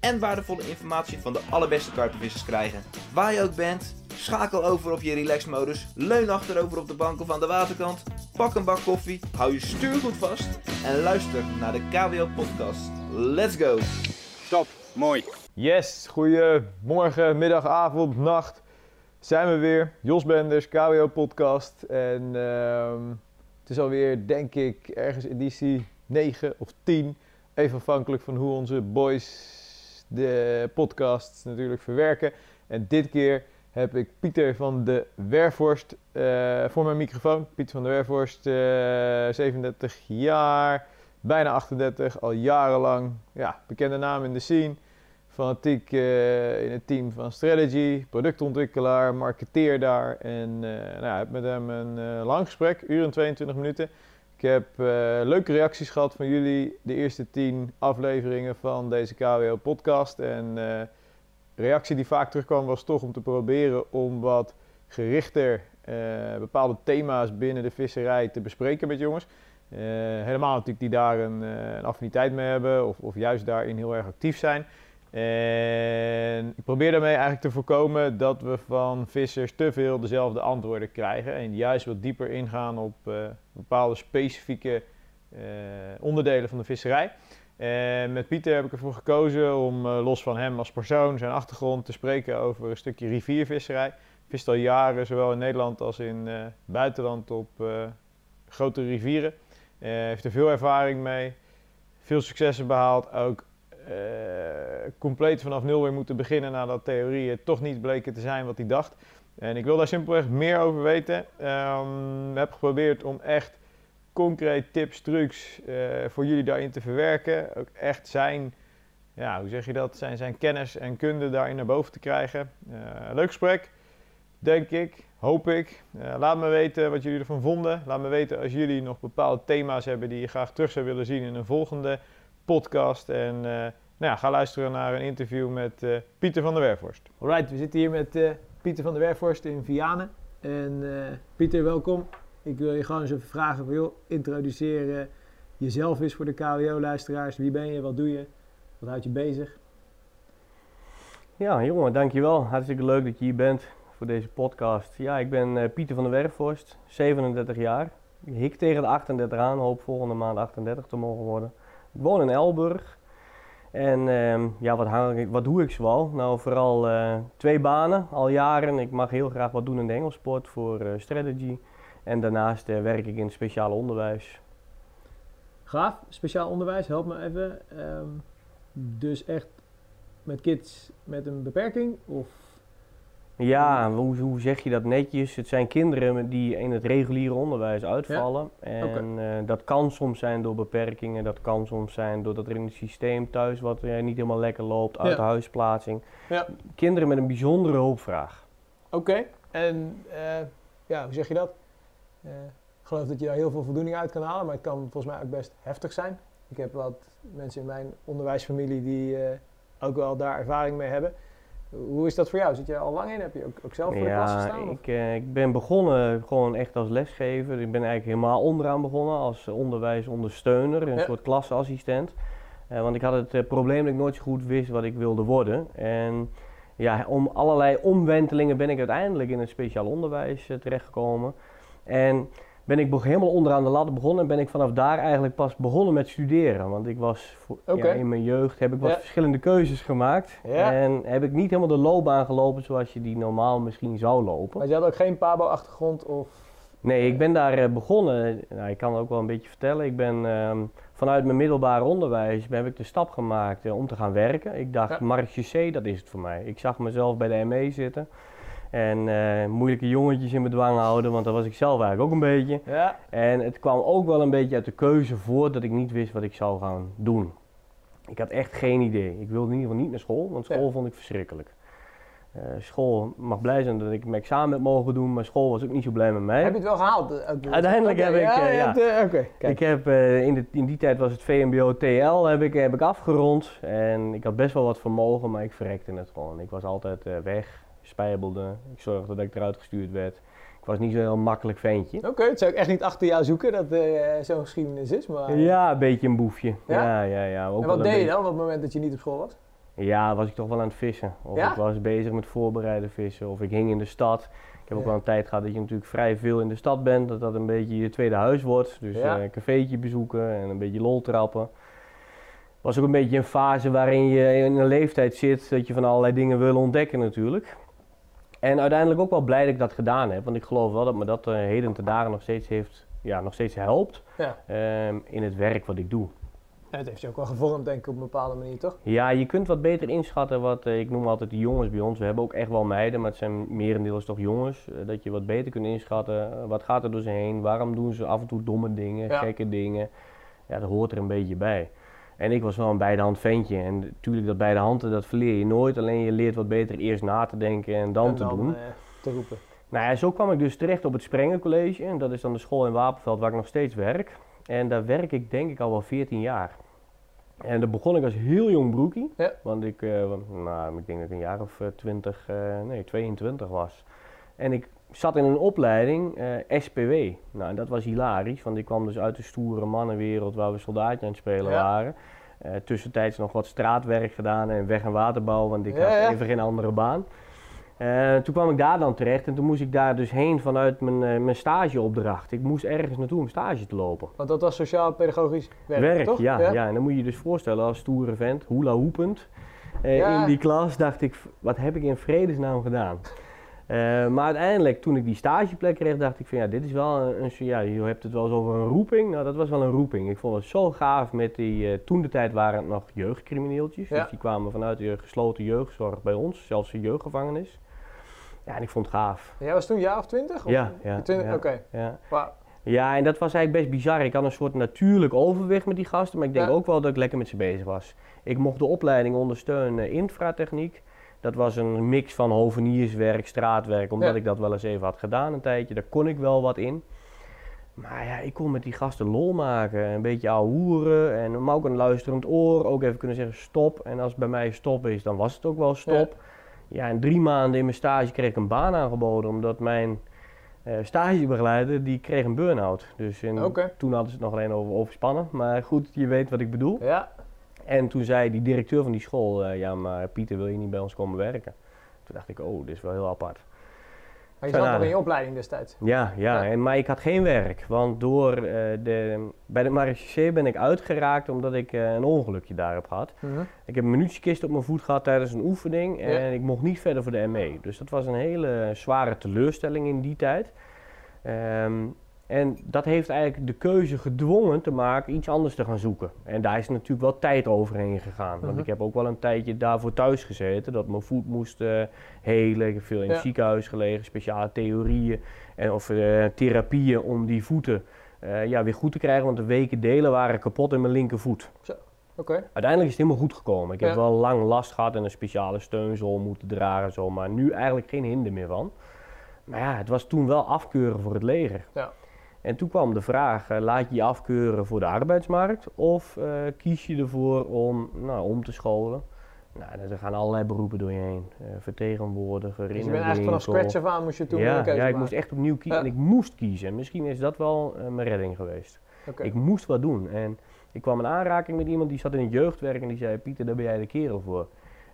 en waardevolle informatie van de allerbeste karpenvissers krijgen. Waar je ook bent, schakel over op je relaxmodus, leun achterover op de bank of aan de waterkant, pak een bak koffie, hou je stuur goed vast en luister naar de KWO podcast. Let's go! Top, mooi. Yes, goedemorgen, middag, avond, nacht. Zijn we weer. Jos Benders, KWO podcast. En ehm, het is alweer, denk ik, ergens editie 9 of 10. Even afhankelijk van hoe onze boys de podcast natuurlijk verwerken. En dit keer heb ik Pieter van de Wervorst eh, voor mijn microfoon. Pieter van de Wervorst, eh, 37 jaar, bijna 38, al jarenlang ja, bekende naam in de scene. Fanatiek eh, in het team van Strategy, productontwikkelaar, marketeer daar. En eh nou, ik heb met hem een eh, lang gesprek, uur en 22 minuten. Ik heb eh, leuke reacties gehad van jullie, de eerste 10 afleveringen van deze KWO podcast. En eh reactie die vaak terugkwam was toch om te proberen om wat gerichter eh, bepaalde thema's binnen de visserij te bespreken met jongens. Helemaal natuurlijk die daar een, een affiniteit mee hebben of, of juist daarin heel erg actief zijn. En ik probeer daarmee eigenlijk te voorkomen dat we van vissers te veel dezelfde antwoorden krijgen. En juist wat dieper ingaan op eh, bepaalde specifieke eh, onderdelen van de visserij. En met Pieter heb ik ervoor gekozen om eh, los van hem als persoon, zijn achtergrond, te spreken over een stukje riviervisserij. Vist al jaren, zowel in Nederland als in eh buitenland, op grote rivieren. Heeft er veel ervaring mee, veel successen behaald. Ook eh, compleet vanaf nul weer moeten beginnen nadat theorieën toch niet bleken te zijn wat hij dacht. En ik wil daar simpelweg meer over weten. Ehm, heb geprobeerd om echt concreet tips, trucs eh, voor jullie daarin te verwerken. Ook echt zijn, ja, hoe zeg je dat, zijn, zijn kennis en kunde daarin naar boven te krijgen. Eh, leuk gesprek, denk ik, hoop ik. Laat me weten wat jullie ervan vonden. Laat me weten als jullie nog bepaalde thema's hebben die je graag terug zou willen zien in een volgende podcast. En eh, nou ja, ga luisteren naar een interview met eh, Pieter van der Wervorst. Alright, we zitten hier met eh, Pieter van der Wervorst in Vianen. En eh, Pieter, welkom. Ik wil je gewoon eens even vragen, van, joh, introduceer eh, jezelf eens voor de KWO-luisteraars. Wie ben je, wat doe je, wat houdt je bezig? Ja, jongen, dankjewel. Hartstikke leuk dat je hier bent voor deze podcast. Ja, ik ben eh, Pieter van der Werfvorst, 37 jaar. Ik hik tegen de 38 aan, hoop volgende maand 38 te mogen worden. Ik woon in Elburg. En ehm, ja, wat, hang wat doe ik zoal? Nou, vooral eh, twee banen al jaren. Ik mag heel graag wat doen in de Engelsport voor eh, Strategy. En daarnaast eh, werk ik in speciaal onderwijs. Gaaf, speciaal onderwijs, help me even. Ehm, dus echt met kids met een beperking? Of Ja, hoe, hoe zeg je dat netjes? Het zijn kinderen die in het reguliere onderwijs uitvallen. En eh, dat kan soms zijn door beperkingen, dat kan soms zijn doordat er in het systeem thuis wat eh, niet helemaal lekker loopt, uit Ja. huisplaatsing. Ja. Kinderen met een bijzondere hulpvraag. Oké, en eh, ja, hoe zeg je dat? Ik geloof dat je daar heel veel voldoening uit kan halen, maar het kan volgens mij ook best heftig zijn. Ik heb wat mensen in mijn onderwijsfamilie die ook wel daar ervaring mee hebben. Hoe is dat voor jou? Zit je er al lang in? Heb je ook, ook zelf voor de klas gestaan? ik, eh, ik ben begonnen gewoon echt als lesgever. Ik ben eigenlijk helemaal onderaan begonnen als onderwijsondersteuner, een Ja. soort klasassistent. Eh, want ik had het eh, probleem dat ik nooit zo goed wist wat ik wilde worden. En ja, om allerlei omwentelingen ben ik uiteindelijk in het speciaal onderwijs terechtgekomen. En ben ik helemaal onderaan de ladder begonnen en ben ik vanaf daar eigenlijk pas begonnen met studeren. Want ik was voor- ja, in mijn jeugd heb ik wat Ja. verschillende keuzes gemaakt. Ja. En heb ik niet helemaal de loopbaan gelopen zoals je die normaal misschien zou lopen. Maar je had ook geen Pabo-achtergrond of... Nee, ik ben daar eh, begonnen. Nou, ik kan het ook wel een beetje vertellen. Ik ben ehm, vanuit mijn middelbare onderwijs heb ik de stap gemaakt eh, om te gaan werken. Ik dacht, Ja. marechaussee, dat is het voor mij. Ik zag mezelf bij de ME zitten. En eh, moeilijke jongetjes in bedwang houden, want dat was ik zelf eigenlijk ook een beetje. Ja, En het kwam ook wel een beetje uit de keuze voort dat ik niet wist wat ik zou gaan doen. Ik had echt geen idee. Ik wilde in ieder geval niet naar school, want school Ja. vond ik verschrikkelijk. Eh, school mag blij zijn dat ik mijn examen heb mogen doen, maar school was ook niet zo blij met mij. Heb je het wel gehaald? eh? Uiteindelijk heb ik, Ja, ja. kijk. Ik heb, in, de, in die tijd was het VMBO TL, heb ik, heb ik afgerond. En ik had best wel wat vermogen, maar ik verrekte het gewoon. Ik was altijd weg, spijbelde. Ik zorgde dat ik eruit gestuurd werd. Ik was niet zo'n heel makkelijk ventje. Oké, het zou ik echt niet achter jou zoeken dat eh zo'n geschiedenis is. Maar... Ja, een beetje een boefje. Ja? Ja, ja, ja. ook en wat een deed je dan op het moment dat je niet op school was? Ja, was ik toch wel aan het vissen. Of Ja? ik was bezig met voorbereiden vissen. Of ik hing in de stad. Ik heb ook wel een tijd gehad dat je natuurlijk vrij veel in de stad bent. Dat dat een beetje je tweede huis wordt. Dus Ja. eh, een cafeetje bezoeken en een beetje lol trappen. Was ook een beetje een fase waarin je in een leeftijd zit dat je van allerlei dingen wil ontdekken natuurlijk. En uiteindelijk ook wel blij dat ik dat gedaan heb. Want ik geloof wel dat me dat eh, heden te dagen nog steeds heeft, ja, nog steeds helpt Ja. ehm, in het werk wat ik doe. Het heeft je ook wel gevormd, denk ik, op een bepaalde manier, toch? Ja, je kunt wat beter inschatten wat, eh, ik noem altijd de jongens bij ons. We hebben ook echt wel meiden, maar het zijn merendeels toch jongens. eh, dat je wat beter kunt inschatten, wat gaat er door ze heen, waarom doen ze af en toe domme dingen, Ja. gekke dingen. Ja, dat hoort er een beetje bij. En ik was wel een beidehand ventje. En natuurlijk dat beide handen, dat verleer je nooit. Alleen je leert wat beter eerst na te denken en dan En te doen. eh, te roepen. Nou ja, zo kwam ik dus terecht op het Sprenger College. En dat is dan de school in Wapenveld waar ik nog steeds werk. En daar werk ik denk ik al wel 14 jaar. En daar begon ik als heel jong broekie. Ja. Want ik, eh, nou, ik denk dat ik een jaar of eh, 20, eh, nee 22 was. En ik zat in een opleiding, eh, SPW. Nou, en dat was hilarisch, want ik kwam dus uit de stoere mannenwereld waar we soldaatje aan het spelen Ja. waren. Eh, tussentijds nog wat straatwerk gedaan en weg- en waterbouw, want ik Ja, had ja. even geen andere baan. Eh, toen kwam ik daar dan terecht en toen moest ik daar dus heen vanuit mijn, mijn stageopdracht. Ik moest ergens naartoe om stage te lopen. Want dat was sociaal-pedagogisch werk, toch? ja, ja. En dan moet je je dus voorstellen als stoere vent, hula hoepend. Ja. In die klas dacht ik, wat heb ik in vredesnaam gedaan? Eh, maar uiteindelijk, toen ik die stageplek kreeg, dacht ik van ja, dit is wel een, een- ja, je hebt het wel eens over een roeping. Nou, dat was wel een roeping. Ik vond het zo gaaf met die, eh, toen de tijd waren het nog jeugdcrimineeltjes. Ja. Dus die kwamen vanuit de gesloten jeugdzorg bij ons, zelfs een jeugdgevangenis. Ja, en ik vond het gaaf. Jij was toen jaar of twintig? Ja, ja, 20? ja. Oké. Ja. Ja, en dat was eigenlijk best bizar. Ik had een soort natuurlijk overwicht met die gasten, maar ik denk Ja. ook wel dat ik lekker met ze bezig was. Ik mocht de opleiding ondersteunen infratechniek. Dat was een mix van hovenierswerk, straatwerk, omdat Ja. ik dat wel eens even had gedaan een tijdje. Daar kon ik wel wat in. Maar ja, ik kon met die gasten lol maken, een beetje ouwe hoeren en maar ook een luisterend oor. Ook even kunnen zeggen stop. En als het bij mij stop is, dan was het ook wel stop. Ja, en drie maanden in mijn stage kreeg ik een baan aangeboden, omdat mijn eh, stagebegeleider die kreeg een burn-out. Dus in- toen hadden ze het nog alleen over overspannen. Maar goed, je weet wat ik bedoel. Ja. En toen zei die directeur van die school, eh, ja maar Pieter wil je niet bij ons komen werken? Toen dacht ik, oh, dit is wel heel apart. Maar je zat nog in je opleiding destijds. Ja, ja, Ja. En, maar ik had geen werk. Want door eh, de, bij de marechaussee ben ik uitgeraakt omdat ik eh, een ongelukje daar heb gehad. Mhm. Ik heb een munitiekist op mijn voet gehad tijdens een oefening en Ja. ik mocht niet verder voor de ME. Dus dat was een hele zware teleurstelling in die tijd. Ehm, en dat heeft eigenlijk de keuze gedwongen te maken iets anders te gaan zoeken. En daar is natuurlijk wel tijd overheen gegaan. Want Mhm. ik heb ook wel een tijdje daarvoor thuis gezeten, dat mijn voet moest eh, helen. Ik heb veel in Ja. het ziekenhuis gelegen, speciale theorieën en, of eh, therapieën om die voeten eh, ja, weer goed te krijgen. Want de weken delen waren kapot in mijn linkervoet. Oké. Uiteindelijk is het helemaal goed gekomen. Ik heb Ja. wel lang last gehad en een speciale steunzool moeten dragen, zo, maar nu eigenlijk geen hinder meer van. Maar ja, het was toen wel afkeuren voor het leger. Ja. En toen kwam de vraag, eh, laat je je afkeuren voor de arbeidsmarkt of eh, kies je ervoor om nou, om te scholen? Nou, er gaan allerlei beroepen door je heen. Eh, vertegenwoordiger, Dus je bent echt vanaf scratch af aan moest je toen ja, ja, ik moest echt opnieuw kiezen Ja. en ik moest kiezen. Misschien is dat wel mijn redding geweest. Ik moest wat doen. En ik kwam in aanraking met iemand die zat in het jeugdwerk en die zei: Pieter, daar ben jij de kerel voor.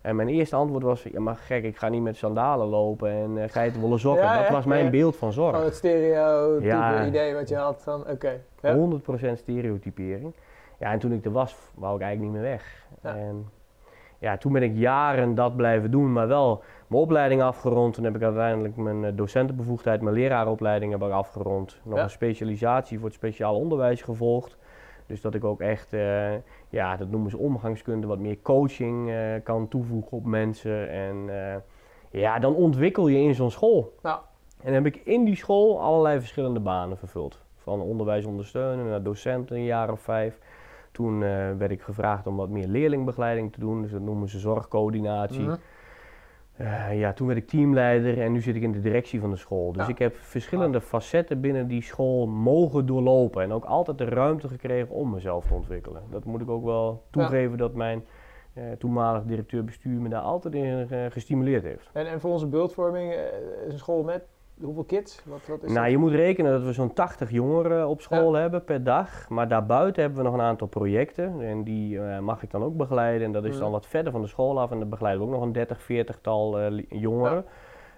En mijn eerste antwoord was: Ja, maar gek, ik ga niet met sandalen lopen en uh, geitenwolle sokken. Ja, dat was mijn beeld van zorg. Gewoon het stereo type Ja. idee wat je had van oké. Ja. 100% stereotypering. Ja, en toen ik er was, wou ik eigenlijk niet meer weg. Ja. En ja, toen ben ik jaren dat blijven doen, maar wel mijn opleiding afgerond. Toen heb ik uiteindelijk mijn eh, docentenbevoegdheid, mijn leraaropleiding heb ik afgerond. Nog Ja. een specialisatie voor het speciaal onderwijs gevolgd. Dus dat ik ook echt, eh, ja, dat noemen ze omgangskunde, wat meer coaching eh, kan toevoegen op mensen. En eh, ja, dan ontwikkel je in zo'n school. Nou. En dan heb ik in die school allerlei verschillende banen vervuld. Van onderwijs ondersteunen naar docent een jaar of vijf. Toen werd ik gevraagd om wat meer leerlingbegeleiding te doen, dus dat noemen ze zorgcoördinatie. Mhm. Eh, ja, toen werd ik teamleider en nu zit ik in de directie van de school. Dus Ja. ik heb verschillende facetten binnen die school mogen doorlopen. En ook altijd de ruimte gekregen om mezelf te ontwikkelen. Dat moet ik ook wel toegeven dat mijn eh, toenmalig directeur-bestuur me daar altijd in eh, gestimuleerd heeft. En, en voor onze beeldvorming is een school met hoeveel kids? Wat, wat is Nou, dat? je moet rekenen dat we zo'n 80 jongeren op school hebben per dag. Maar daarbuiten hebben we nog een aantal projecten. En die eh, mag ik dan ook begeleiden. En dat is Mhm. dan wat verder van de school af. En dan begeleiden we ook nog een 30, 40 tal jongeren.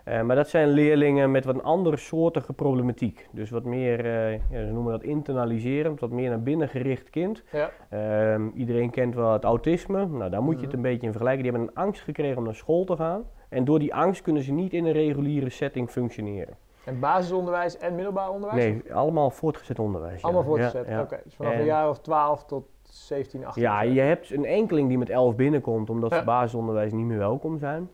Eh, maar dat zijn leerlingen met wat andere soortige problematiek. Dus wat meer, eh, ja, ze noemen dat internaliserend, wat meer naar binnen gericht kind. Ehm, iedereen kent wel het autisme. Nou, daar moet je het Mhm. een beetje in vergelijken. Die hebben een angst gekregen om naar school te gaan. En door die angst kunnen ze niet in een reguliere setting functioneren. En basisonderwijs en middelbaar onderwijs? Nee, allemaal voortgezet onderwijs. Allemaal Ja, voortgezet? ja. Oké, dus vanaf En- een jaar of 12 tot 17, 18. Ja, je hebt een enkeling die met 11 binnenkomt omdat ze basisonderwijs niet meer welkom zijn.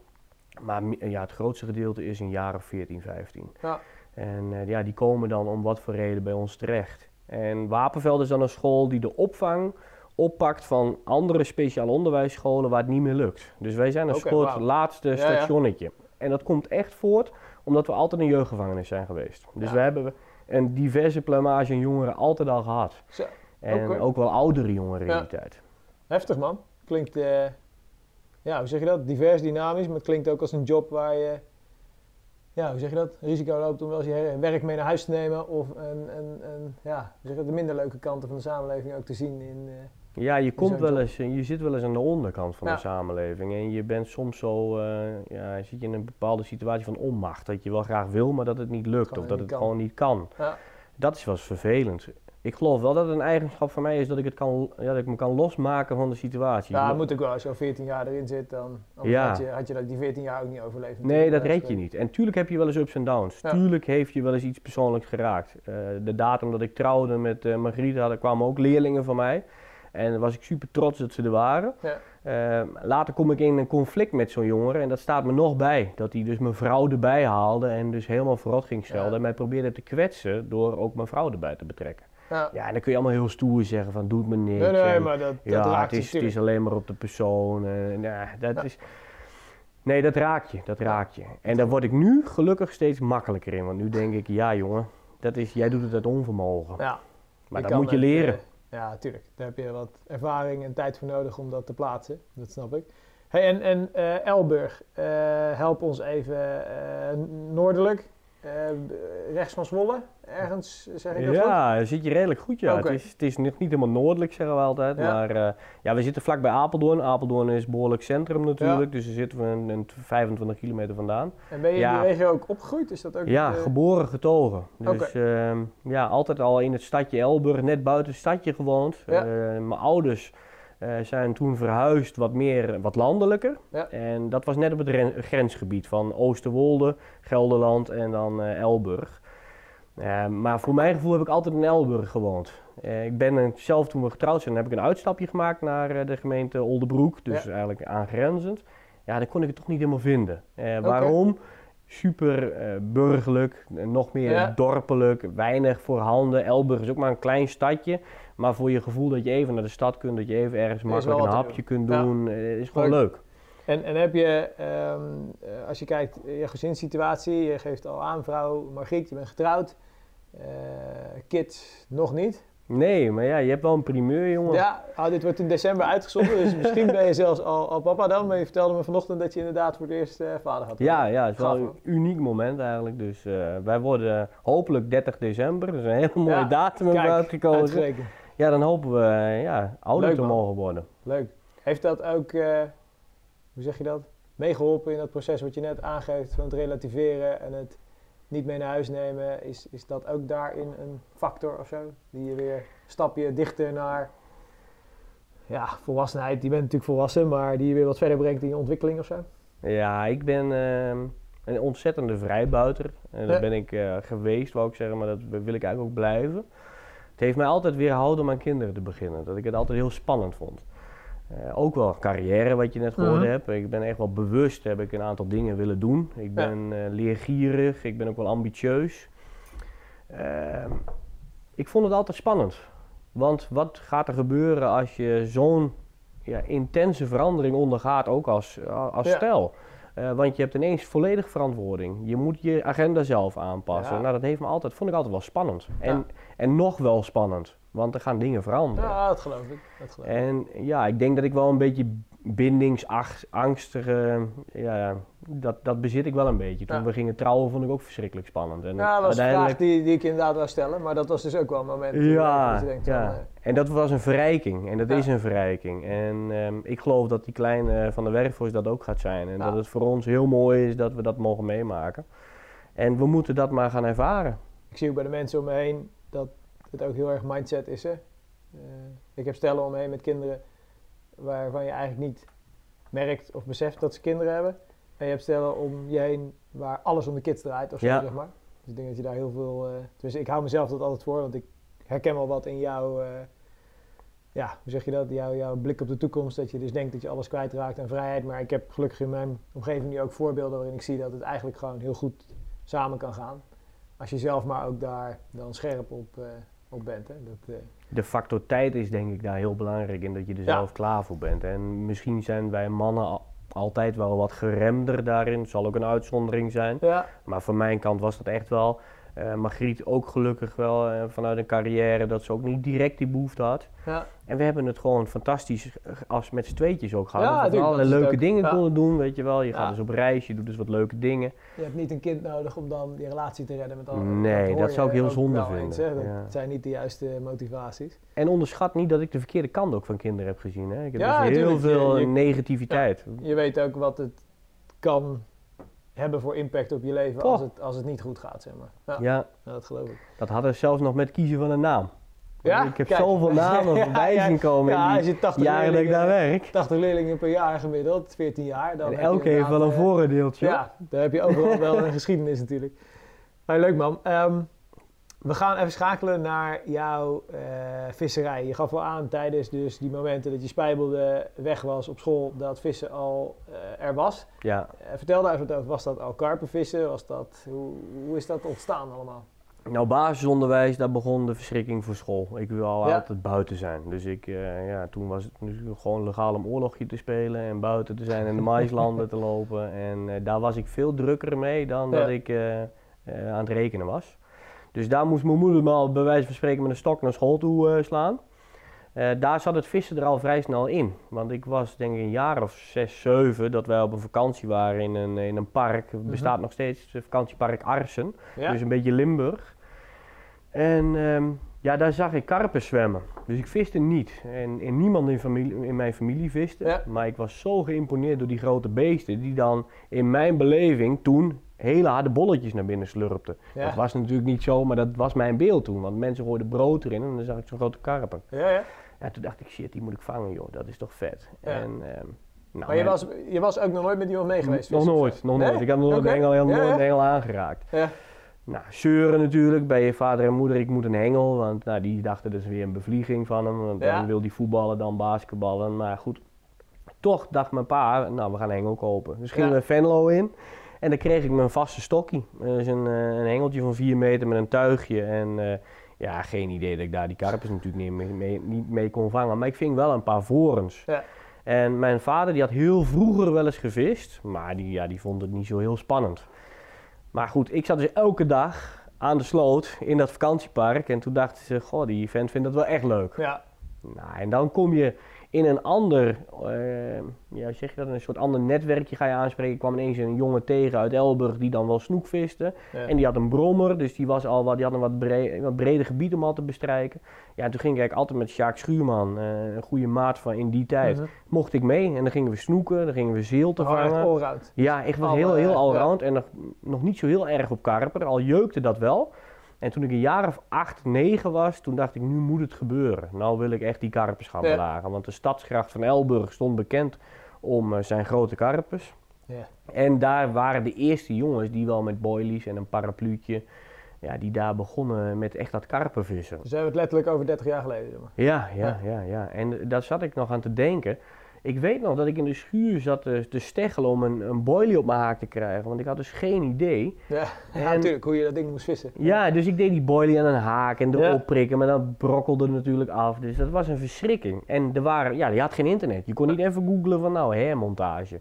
Maar ja, het grootste gedeelte is een jaar of 14, 15. Ja. En eh, ja, die komen dan om wat voor reden bij ons terecht. En Wapenveld is dan een school die de opvang oppakt van andere speciaal onderwijsscholen waar het niet meer lukt. Dus wij zijn een soort laatste ja. stationnetje. En dat komt echt voort omdat we altijd een jeugdgevangenis zijn geweest. Dus Ja. we hebben een diverse plumage aan jongeren altijd al gehad. Zo, En ook wel oudere jongeren in die tijd. heftig man. Klinkt, eh, ja, hoe zeg je dat? Divers, dynamisch, maar het klinkt ook als een job waar je, ja, hoe zeg je dat? Risico loopt om wel eens je werk mee naar huis te nemen of een, een, een, ja, hoe zeg je dat? de minder leuke kanten van de samenleving ook te zien in, eh, Ja, je komt wel eens, je zit wel eens aan de onderkant van de samenleving. En je bent soms zo, eh, ja, zit je in een bepaalde situatie van onmacht. Dat je wel graag wil, maar dat het niet lukt. Of dat het kan. gewoon niet kan. Ja. Dat is wel eens vervelend. Ik geloof wel dat het een eigenschap van mij is dat ik, het kan, ja, dat ik me kan losmaken van de situatie. Ja, moet ook wel. Als je al 14 jaar erin zit, dan Ja. had, je, had je dat die 14 jaar ook niet overleefd. Nee, dat red je niet. En tuurlijk heb je wel eens ups en downs. Ja. Tuurlijk heeft je wel eens iets persoonlijks geraakt. Eh, de datum dat ik trouwde met eh Margriet, hadden, kwamen ook leerlingen van mij. En was ik super trots dat ze er waren. Ja. Eh, later kom ik in een conflict met zo'n jongere en dat staat me nog bij. Dat hij dus mijn vrouw erbij haalde en dus helemaal verrot ging schelden. Ja. En mij probeerde te kwetsen door ook mijn vrouw erbij te betrekken. Ja. Ja, en dan kun je allemaal heel stoer zeggen van doet me niks. Nee, nee, en- maar dat, dat ja, raakt het is, het is natuurlijk. alleen maar op de persoon. En, ja, dat Ja. is... Nee, dat raakt je, dat raakt je. En daar word ik nu gelukkig steeds makkelijker in. Want nu denk ik, ja jongen, dat is, jij doet het uit onvermogen. Ja, maar dat moet je leren. Ja, tuurlijk. Daar heb je wat ervaring en tijd voor nodig om dat te plaatsen. Dat snap ik. Hey, en en eh, Elburg, eh, help ons even eh, noordelijk. Eh, rechts van Zwolle, ergens, zeg ik dat? Ja, dan zit je redelijk goed, ja. Het, is, het is nog niet helemaal noordelijk, zeggen we altijd. Ja. Maar eh, ja, we zitten vlak bij Apeldoorn. Apeldoorn is behoorlijk centrum natuurlijk. Dus daar zitten we een, een 25 kilometer vandaan. En ben je in die regio ook opgegroeid? Is dat ook Ja, geboren, getogen. Dus ehm, ja, altijd al in het stadje Elburg, net buiten het stadje gewoond. Ja. Eh, mijn ouders eh, zijn toen verhuisd wat meer, wat landelijker. Ja. En dat was net op het ren- grensgebied van Oosterwolde, Gelderland en dan eh, Elburg. Eh, maar voor mijn gevoel heb ik altijd in Elburg gewoond. Ik ben zelf toen we getrouwd zijn, heb ik een uitstapje gemaakt naar de gemeente Oldenbroek. Dus Ja. eigenlijk aangrenzend. Ja, dan kon ik het toch niet helemaal vinden. Waarom? Super eh, burgerlijk, eh, nog meer Ja. dorpelijk, weinig voorhanden. Elburg is ook maar een klein stadje. Maar voor je gevoel dat je even naar de stad kunt, dat je even ergens makkelijk een hapje kunt doen, eh, is gewoon Leuk. leuk. En, en heb je, ehm, eh, als je kijkt, je gezinssituatie, je geeft al aan, vrouw Margriet, je bent getrouwd. Kids nog niet. Nee, maar ja, je hebt wel een primeur, jongen. Ja, ah, dit wordt in december uitgezonden, dus misschien ben je zelfs al, al papa dan. Maar je vertelde me vanochtend dat je inderdaad voor het eerst eh, vader had. Ja, ja, het is wel een uniek moment eigenlijk. Dus eh, wij worden hopelijk 30 december. Dat is een hele mooie Ja, datum hebben we uitgekozen. uitgerekend. Ja, dan hopen we ja, ouder Leuk, te man. mogen worden. Leuk. Heeft dat ook, eh, hoe zeg je dat, meegeholpen in dat proces wat je net aangeeft van het relativeren en het niet mee naar huis nemen? Is, is dat ook daarin een factor of zo? Die je weer een stapje dichter naar ja, volwassenheid. Die bent natuurlijk volwassen, maar die je weer wat verder brengt in je ontwikkeling of zo? Ja, ik ben ehm, een ontzettende vrijbuiter. En dat Ja. ben ik eh, geweest, wou ik zeggen, maar dat wil ik eigenlijk ook blijven. Het heeft mij altijd weerhouden om aan kinderen te beginnen. Dat ik het altijd heel spannend vond. Eh, ook wel carrière, wat je net gehoord Mhm. hebt. Ik ben echt wel bewust, heb ik een aantal dingen willen doen. Ik ben eh, leergierig, ik ben ook wel ambitieus. Ehm, ik vond het altijd spannend. Want wat gaat er gebeuren als je zo'n ja, intense verandering ondergaat, ook als, als Ja. stel? Eh, want je hebt ineens volledig verantwoording. Je moet je agenda zelf aanpassen. Nou, dat heeft me altijd, vond ik altijd wel spannend. En, en nog wel spannend, want er gaan dingen veranderen. Ja, dat geloof ik. Dat geloof ik. En ja, ik denk dat ik wel een beetje bindingsangstig, ja, ja, dat, dat bezit ik wel een beetje. Toen Ja. we gingen trouwen vond ik ook verschrikkelijk spannend. En Ja, dat was een vraag uiteindelijk, die, die ik inderdaad wil stellen, maar dat was dus ook wel een moment ja, dat je denkt ja. van, eh, en dat was een verrijking en dat Ja. is een verrijking. En ehm, ik geloof dat die kleine van de Werkforce dat ook gaat zijn. En Ja. dat het voor ons heel mooi is dat we dat mogen meemaken. En we moeten dat maar gaan ervaren. ik zie ook bij de mensen om me heen het ook heel erg mindset is. Hè? Eh, ik heb stellen om me heen met kinderen waarvan je eigenlijk niet merkt of beseft dat ze kinderen hebben. En je hebt stellen om je heen waar alles om de kids draait of zo, Ja. zeg maar. Dus ik denk dat je daar heel veel... tenminste, ik hou mezelf dat altijd voor, want ik herken wel wat in jouw... eh, ja, hoe zeg je dat? Jouw, jouw blik op de toekomst. Dat je dus denkt dat je alles kwijtraakt aan vrijheid. Maar ik heb gelukkig in mijn omgeving nu ook voorbeelden waarin ik zie dat het eigenlijk gewoon heel goed samen kan gaan. Als je zelf maar ook daar dan scherp op, op bent. Hè? Dat, eh, De factor tijd is denk ik daar heel belangrijk in dat je er Ja. zelf klaar voor bent. En misschien zijn wij mannen al- altijd wel wat geremder daarin. Het zal ook een uitzondering zijn. ja, Maar van mijn kant was dat echt wel. Eh Margriet ook gelukkig wel eh, vanuit een carrière dat ze ook niet direct die behoefte had. ja, En we hebben het gewoon fantastisch als met z'n tweetjes ook gehad. Ja, dat we allerlei leuke dingen Ja. konden doen, weet je wel. Je gaat dus op reis, je doet dus wat leuke dingen. je hebt niet een kind nodig om dan die relatie te redden met al Nee, dat zou ik heel zonde vinden. eens? Dat zijn niet de juiste motivaties. En onderschat niet dat ik de verkeerde kant ook van kinderen heb gezien. Hè. Ik heb dus heel tuurlijk. Je- veel je- negativiteit. Je weet ook wat het kan hebben voor impact op je leven Toch. als het, als het niet goed gaat, zeg maar. Ja, Ja, dat geloof ik. dat hadden zelfs nog met kiezen van een naam. Ja, ik heb kijk. zoveel namen voorbij ja, zien komen Ja, in die je 80 jaren dat ik daar leerlingen, werk. 80 leerlingen per jaar gemiddeld, 14 jaar. Dan En elke heeft wel een eh, vooroordeeltje. hoor. Ja, daar heb je overal wel een geschiedenis natuurlijk. Maar leuk man. Ehm, we gaan even schakelen naar jouw eh, visserij. Je gaf wel aan tijdens dus die momenten dat je spijbelde weg was op school, dat vissen al eh, er was. Ja. Eh, vertel daar even wat over. Was dat al karpenvissen? Was dat, hoe, hoe is dat ontstaan allemaal? Nou, basisonderwijs, daar begon de verschrikking voor school. Ik wil Ja. altijd buiten zijn. Dus ik, ja, toen was het natuurlijk gewoon legaal om oorlogje te spelen en buiten te zijn en de maislanden te lopen. En daar was ik veel drukker mee dan Ja. dat ik aan het rekenen was. Dus daar moest mijn moeder me al bij wijze van spreken met een stok naar school toe eh, slaan. Eh, daar zat het vissen er al vrij snel in. Want ik was denk ik een jaar of zes, zeven dat wij op een vakantie waren in een, in een park. Het bestaat nog steeds, het vakantiepark Arsen. Ja? Dus een beetje Limburg. En ehm, ja, daar zag ik karpen zwemmen. Dus ik viste niet. En, en niemand in, familie, in mijn familie viste. Ja. Maar ik was zo geïmponeerd door die grote beesten. Die dan in mijn beleving toen hele harde bolletjes naar binnen slurpten. Ja. Dat was natuurlijk niet zo, maar dat was mijn beeld toen. Want mensen gooiden brood erin en dan zag ik zo'n grote karpen. ja, ja. Ja, toen dacht ik, shit, die moet ik vangen joh. Dat is toch vet. Ja. En, ehm, nou, Maar je was, je was ook nog nooit met iemand mee geweest? nog nooit, nog Nee? nooit. Ik heb nog nooit een engel, Ja, nooit een engel aangeraakt. Ja. Nou, zeuren natuurlijk bij je vader en moeder, ik moet een hengel. Want nou, die dachten is weer een bevlieging van hem. Want Ja. dan wil hij voetballen, dan basketballen. Maar goed, toch dacht mijn pa, nou we gaan een hengel kopen. Dus gingen Ja. we Venlo in. En dan kreeg ik mijn vaste stokkie. Dat is een, eh, een hengeltje van 4 meter met een tuigje. En eh, ja, geen idee dat ik daar die karpers natuurlijk niet mee, mee, niet mee kon vangen. Maar ik ving wel een paar vorens. Ja. En mijn vader die had heel vroeger wel eens gevist. Maar die, ja, die vond het niet zo heel spannend. Maar goed, ik zat dus elke dag aan de sloot in dat vakantiepark. En toen dachten ze, goh, die vent vindt dat wel echt leuk. Ja. Nou, en dan kom je in een ander, eh, ja, zeg je dat, een soort ander netwerkje ga je aanspreken. Ik kwam ineens een jongen tegen uit Elburg die dan wel snoek viste. Ja. En die had een brommer, dus die, was al wat, die had een wat, bre wat breder gebied om al te bestrijken. Ja, en toen ging ik eigenlijk altijd met Sjaak Schuurman, eh, een goede maat van in die tijd. Mhm. Mocht ik mee en dan gingen we snoeken, dan gingen we zeel te Oh, echt vangen. Ja, ik was heel, heel eh, allround en nog, nog niet zo heel erg op karper. Al jeukte dat wel. En toen ik een jaar of acht, negen was, toen dacht ik, nu moet het gebeuren. Nou wil ik echt die karpers gaan Ja. belagen. Want de stadsgracht van Elburg stond bekend om eh, zijn grote karpers. Ja. En daar waren de eerste jongens die wel met boilies en een parapluutje, ja, die daar begonnen met echt dat karpenvissen. Dus we hebben het letterlijk over 30 jaar geleden. Zeg maar. Ja, ja, ja, ja. En daar zat ik nog aan te denken. Ik weet nog dat ik in de schuur zat te, te steggelen om een, een boilie op mijn haak te krijgen, want ik had dus geen idee. Ja, ja En- natuurlijk, hoe je dat ding moest vissen. Ja, dus ik deed die boilie aan een haak en erop Ja. prikken, maar dat brokkelde natuurlijk af. Dus dat was een verschrikking. En er waren, ja, je had geen internet. Je kon niet even googlen van nou, hermontage.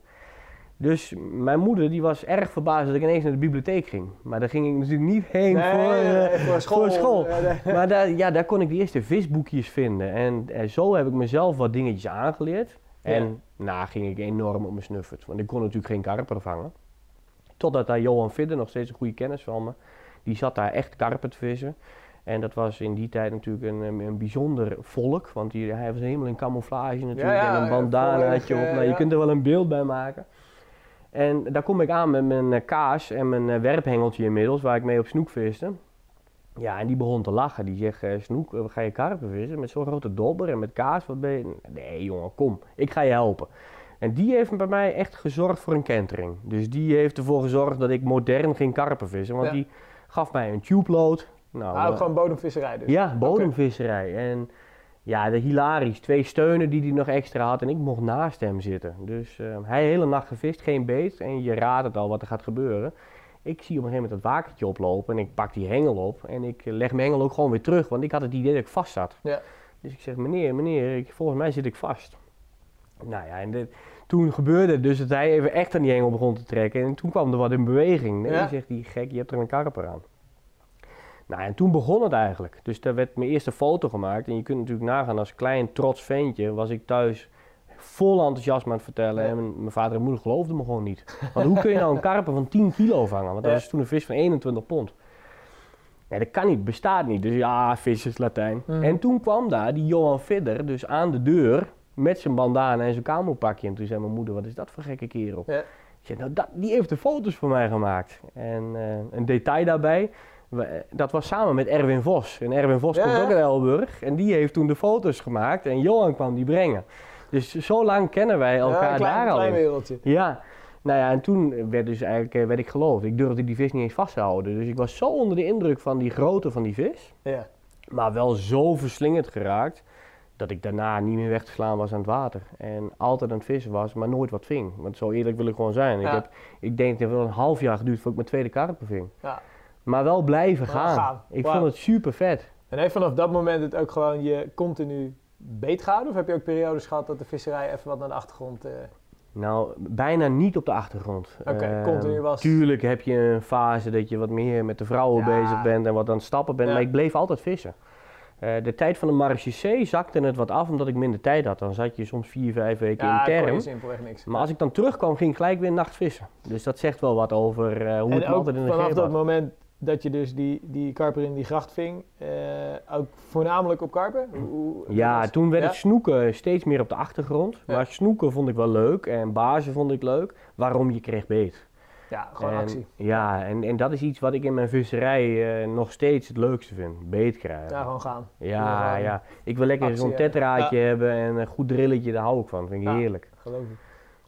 Dus mijn moeder die was erg verbaasd dat ik ineens naar de bibliotheek ging. Maar daar ging ik natuurlijk niet heen Nee, voor, nee, eh, voor school. voor school. Nee. Maar daar, ja, daar kon ik de eerste visboekjes vinden. En, eh, zo heb ik mezelf wat dingetjes aangeleerd. En na ging ik enorm op mijn snuffert. Want ik kon natuurlijk geen karper vangen. Totdat daar Johan Vidder, nog steeds een goede kennis van me, die zat daar echt karper te vissen. En dat was in die tijd natuurlijk een, een, bijzonder volk. Want die, hij was helemaal in camouflage natuurlijk. Ja, ja, en een bandanaatje op. Nou, je kunt er wel een beeld bij maken. En daar kom ik aan met mijn kaas en mijn eh, werphengeltje inmiddels, waar ik mee op snoek viste. Ja, en die begon te lachen. Die zegt, eh, Snoek, eh, ga je karpen vissen met zo'n grote dobber en met kaas? Wat ben je? Nee jongen, kom, ik ga je helpen. En die heeft bij mij echt gezorgd voor een kentering. Dus die heeft ervoor gezorgd dat ik modern ging karpen vissen. Want Ja. die gaf mij een tube load. Nou, eh, gewoon bodemvisserij dus. ja, bodemvisserij. En ja, de hilarisch. Twee steunen die hij nog extra had en ik mocht naast hem zitten. Dus eh, hij hele nacht gevist, geen beet. En je raadt het al wat er gaat gebeuren. Ik zie op een gegeven moment dat wakertje oplopen en ik pak die hengel op. En ik eh, leg mijn hengel ook gewoon weer terug, want ik had het idee dat ik vast zat. Ja. Dus ik zeg, meneer, meneer, ik, volgens mij zit ik vast. Nou ja, en dit- toen gebeurde het dus dat hij even echt aan die hengel begon te trekken. En toen kwam er wat in beweging. Nee, Ja. zegt hij, gek, je hebt er een karper aan. Nou, en toen begon het eigenlijk. Dus daar werd mijn eerste foto gemaakt. En je kunt natuurlijk nagaan, als klein trots ventje was ik thuis vol enthousiasme aan het vertellen. En mijn, mijn vader en moeder geloofden me gewoon niet. Want hoe kun je nou een karper van 10 kilo vangen? Want dat was toen een vis van 21 pond. Nee, dat kan niet, bestaat niet. Dus ja, vis is Latijn. Mhm. En toen kwam daar die Johan Vidder dus aan de deur met zijn bandana en zijn kamerpakje. En toen zei mijn moeder, wat is dat voor gekke kerel? Ja. Ik zei, nou, dat, die heeft de foto's voor mij gemaakt. En eh, een detail daarbij, we- dat was samen met Erwin Vos. En Erwin Vos Ja, komt ook uit Elburg. En die heeft toen de foto's gemaakt en Johan kwam die brengen. Dus zo lang kennen wij Ja, elkaar een klein, daar al klein in. wereldje. Ja, nou ja, en toen werd dus eigenlijk eh, werd ik geloofd. Ik durfde die vis niet eens vast te houden. Dus ik was zo onder de indruk van die grootte van die vis. Ja. Maar wel zo verslingerd geraakt dat ik daarna niet meer weg te slaan was aan het water. En altijd aan het vissen was, maar nooit wat ving. Want zo eerlijk wil ik gewoon zijn. Ik, Ja. heb, ik denk dat het wel een half jaar geduurd voordat ik mijn tweede karper ving. Ja. Maar wel blijven gaan. gaan. Ik vond het super vet. En heeft vanaf dat moment het ook gewoon je continu beet gehouden? Of heb je ook periodes gehad dat de visserij even wat naar de achtergrond... eh, Nou, bijna niet op de achtergrond. Oké, Ehm, continu was- Tuurlijk heb je een fase dat je wat meer met de vrouwen Ja. bezig bent en wat aan het stappen bent, Ja. maar ik bleef altijd vissen. Eh, de tijd van de marechaussee zakte het wat af omdat ik minder tijd had. Dan zat je soms vier, vijf weken ja, in term. simpelweg niks. Maar als ik dan terugkwam, ging ik gelijk weer nachtvissen. Dus dat zegt wel wat over eh, hoe en het altijd in de vanaf greep dat moment dat je dus die, die karper in die gracht ving, eh, ook voornamelijk op karper? Hoe- Ja, dat- toen werd ja? het snoeken steeds meer op de achtergrond. Ja. Maar snoeken vond ik wel leuk en bazen vond ik leuk. Waarom je kreeg beet. Ja, gewoon En- actie. Ja, en, en dat is iets wat ik in mijn visserij eh, nog steeds het leukste vind. Beet krijgen. Ja, gewoon gaan. Ja, ja. Ik wil lekker zo'n hebben. tetraatje hebben en een goed drilletje, daar hou ik van. Vind ik Ja. heerlijk. Geloof ik.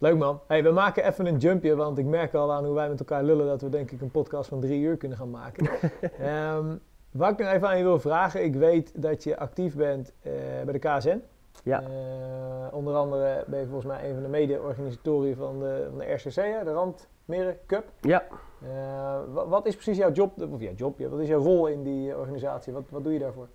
Leuk man. Hey, we maken even een jumpje, want ik merk al aan hoe wij met elkaar lullen dat we denk ik een podcast van drie uur kunnen gaan maken. Ehm, wat ik nog even aan je wil vragen, ik weet dat je actief bent eh, bij de KSN. Ja. Eh, onder andere ben je volgens mij een van de mede-organisatoren van de, van de RCC, hè, de Randmeren Cup. Ja. Eh, wa- wat is precies jouw job, of ja, job, wat is jouw rol in die organisatie? Wat, wat doe je daarvoor?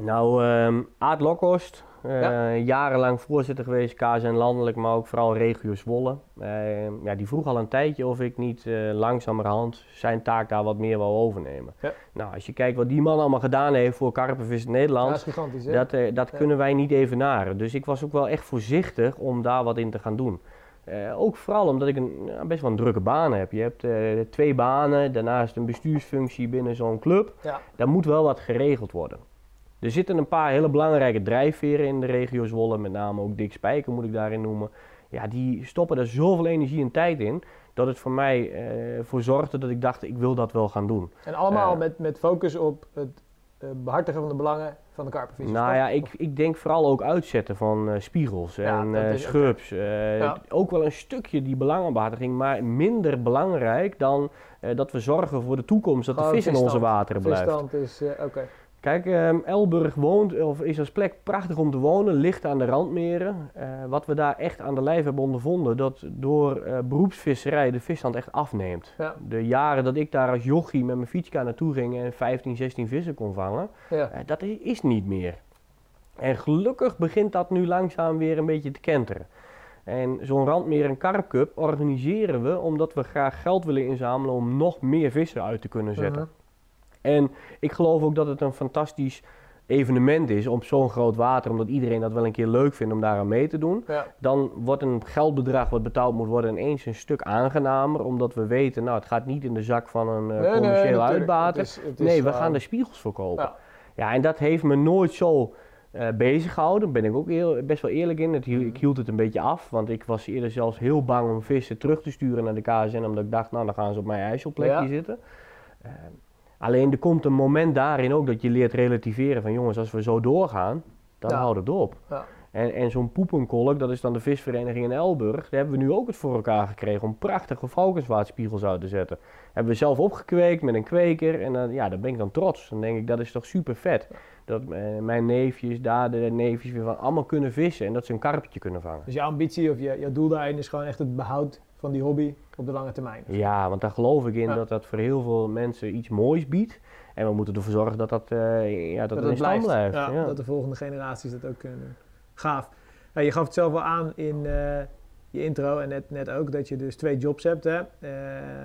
Nou, ehm Aad Lokhorst, eh, Ja. jarenlang voorzitter geweest, KSN landelijk, maar ook vooral regio Zwolle. Eh, ja, die vroeg al een tijdje of ik niet eh, langzamerhand zijn taak daar wat meer wou overnemen. Ja. Nou, als je kijkt wat die man allemaal gedaan heeft voor karpenvis in Nederland, dat is gigantisch, hè? Dat, eh, dat Ja. kunnen wij niet evenaren. Dus ik was ook wel echt voorzichtig om daar wat in te gaan doen. Ook vooral omdat ik een, best wel een drukke baan heb. Je hebt twee banen, daarnaast een bestuursfunctie binnen zo'n club. Ja. Daar moet wel wat geregeld worden. Er zitten een paar hele belangrijke drijfveren in de regio Zwolle, met name ook Dick Spijker moet ik daarin noemen. Ja, die stoppen er zoveel energie en tijd in, dat het voor mij eh, voor zorgde dat ik dacht, ik wil dat wel gaan doen. En allemaal Eh. met, met focus op het eh, behartigen van de belangen van de karpenvissers. Nou ja, ik, ik denk vooral ook uitzetten van eh, spiegels Ja, en Ja. Ook wel een stukje die belangenbehartiging, maar minder belangrijk dan dat we zorgen voor de toekomst dat de vis in onze wateren blijft. Visstand is, oké. Kijk, ehm, Elburg woont, of is als plek prachtig om te wonen, ligt aan de randmeren. Eh, wat we daar echt aan de lijf hebben ondervonden, dat door eh, beroepsvisserij de visstand echt afneemt. Ja. De jaren dat ik daar als jochie met mijn fietska naartoe ging en 15, 16 vissen kon vangen, Ja. eh, dat is niet meer. En gelukkig begint dat nu langzaam weer een beetje te kenteren. En zo'n Randmeer en Karpcup organiseren we omdat we graag geld willen inzamelen om nog meer vissen uit te kunnen zetten. Mhm. En ik geloof ook dat het een fantastisch evenement is op zo'n groot water, omdat iedereen dat wel een keer leuk vindt om daar aan mee te doen. Ja. Dan wordt een geldbedrag wat betaald moet worden ineens een stuk aangenamer, omdat we weten, nou het gaat niet in de zak van een eh, Nee, nee, commercieel uitbater. Het is- het is Nee, we gewoon- gaan de spiegels verkopen. Ja. Ja, en dat heeft me nooit zo eh bezig gehouden. Daar ben ik ook heel, best wel eerlijk in. Het ik hield het een beetje af, want ik was eerder zelfs heel bang om vissen terug te sturen naar de KSN, omdat ik dacht, nou dan gaan ze op mijn ijsselplekje Ja. zitten. Alleen er komt een moment daarin ook dat je leert relativeren van jongens, als we zo doorgaan, dan Ja. houdt het op. Ja. En, en zo'n poepenkolk, dat is dan de visvereniging in Elburg, daar hebben we nu ook het voor elkaar gekregen om prachtige valkenswaardspiegels uit te zetten. Hebben we zelf opgekweekt met een kweker en dan, ja, daar ben ik dan trots. Dan denk ik, dat is toch super vet. Dat eh, mijn neefjes, daar de neefjes weer van allemaal kunnen vissen en dat ze een karpje kunnen vangen. Dus jouw ambitie of je, jouw doel daarin is gewoon echt het behoud van die hobby op de lange termijn. Ja, want daar geloof ik in Ja. dat dat voor heel veel mensen iets moois biedt. En we moeten ervoor zorgen dat dat, eh, ja, dat in het stand blijft. Ja, ja. Dat de volgende generaties dat ook kunnen. Gaaf. Ja, je gaf het zelf al aan in eh, je intro en net, net ook dat je dus twee jobs hebt. Hè? Eh,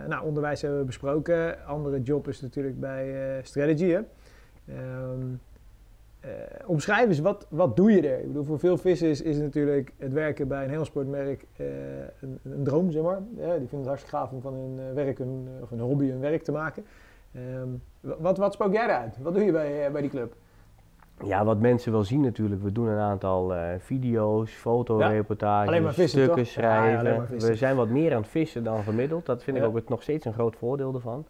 nou, onderwijs hebben we besproken. Andere job is natuurlijk bij eh, Strategy. Hè? Ehm, eh, omschrijf eens, wat, wat doe je er? Ik bedoel, voor veel vissers is natuurlijk het werken bij een heelsportmerk eh een, een droom, zeg maar. Ja, die vinden het hartstikke gaaf om van hun eh, werk hun, of een hobby hun werk te maken. Ehm, wat, wat spook jij eruit? Wat doe je bij, eh, bij die club? Ja, wat mensen wel zien natuurlijk. We doen een aantal eh, video's, fotoreportages, vissen, stukken toch? Ja, ja, schrijven. we zijn wat meer aan het vissen dan gemiddeld. Dat vind ik ook het, nog steeds een groot voordeel ervan.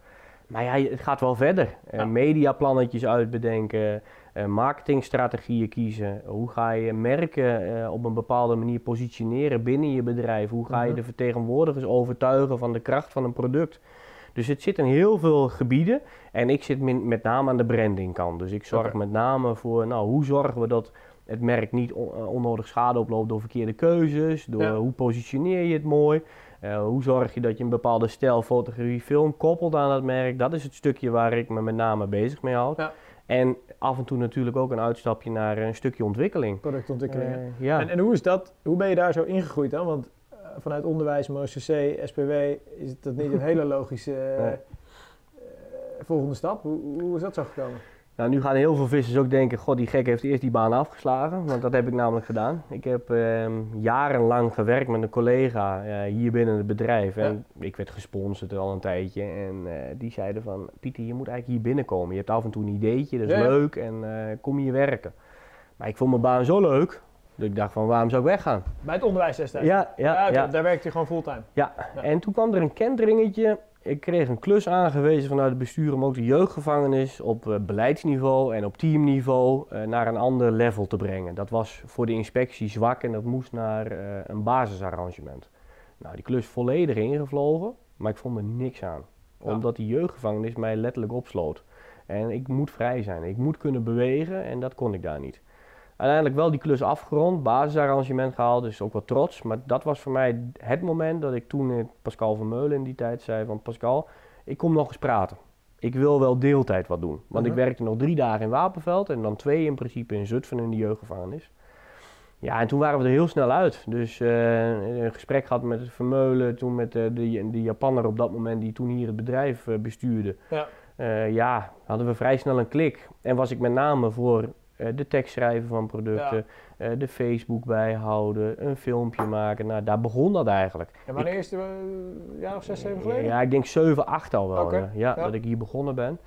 Maar ja, het gaat wel verder. Eh, Ja. mediaplannetjes uitbedenken, eh, marketingstrategieën kiezen. Hoe ga je merken eh, op een bepaalde manier positioneren binnen je bedrijf? Hoe ga je Mhm. de vertegenwoordigers overtuigen van de kracht van een product? Dus het zit in heel veel gebieden. En ik zit met name aan de brandingkant. Dus ik zorg met name voor, nou, hoe zorgen we dat het merk niet eh, onnodig schade oploopt door verkeerde keuzes? Door Ja. hoe positioneer je het mooi? Eh, hoe zorg je dat je een bepaalde stijl fotografie, film koppelt aan dat merk? Dat is het stukje waar ik me met name bezig mee houd. Ja. En af en toe natuurlijk ook een uitstapje naar een stukje ontwikkeling. Productontwikkeling. Eh, ja. En, en hoe is dat? Hoe ben je daar zo ingegroeid dan? Want eh, vanuit onderwijs, MOCC, SPW, is dat niet een hele logische Nee. eh, volgende stap. Hoe, hoe is dat zo gekomen? Nou, nu gaan heel veel vissers ook denken, god die gek heeft eerst die baan afgeslagen. Want dat heb ik namelijk gedaan. Ik heb ehm, jarenlang gewerkt met een collega eh, hier binnen het bedrijf. En ik werd gesponsord al een tijdje. En eh, die zeiden van, Pieter, je moet eigenlijk hier binnenkomen. Je hebt af en toe een ideetje, dat is Ja, ja. leuk. En eh, kom hier werken. Maar ik vond mijn baan zo leuk, dat ik dacht van, waarom zou ik weggaan? Bij het onderwijs destijds? Ja, ja, ja. Daar werkte je gewoon fulltime? Ja, Ja. en toen kwam er een kentringetje. Ik kreeg een klus aangewezen vanuit het bestuur om ook de jeugdgevangenis op eh, beleidsniveau en op teamniveau eh, naar een ander level te brengen. Dat was voor de inspectie zwak en dat moest naar eh, een basisarrangement. Nou, die klus volledig ingevlogen, maar ik vond er niks aan. Ja. Omdat die jeugdgevangenis mij letterlijk opsloot. En ik moet vrij zijn, ik moet kunnen bewegen en dat kon ik daar niet. Uiteindelijk wel die klus afgerond, basisarrangement gehaald, dus ook wat trots. Maar dat was voor mij het moment dat ik toen met Pascal van Meulen in die tijd zei van Pascal, ik kom nog eens praten. Ik wil wel deeltijd wat doen. Want Mhm. ik werkte nog drie dagen in Wapenveld en dan twee in principe in Zutphen in de jeugdgevangenis. Ja, en toen waren we er heel snel uit. Dus eh, een gesprek gehad met Vermeulen, toen met eh, de, de Japanner op dat moment die toen hier het bedrijf eh, bestuurde. Ja. Eh, ja, hadden we vrij snel een klik. En was ik met name voor eh, de tekst schrijven van producten, eh, de Facebook bijhouden, een filmpje maken. Nou, daar begon dat eigenlijk. En wanneer is het? eh, een jaar of zes, zeven geleden? Ja, ik denk 7, 8 al wel. Oké, ja. Ja, ja. dat ik hier begonnen ben.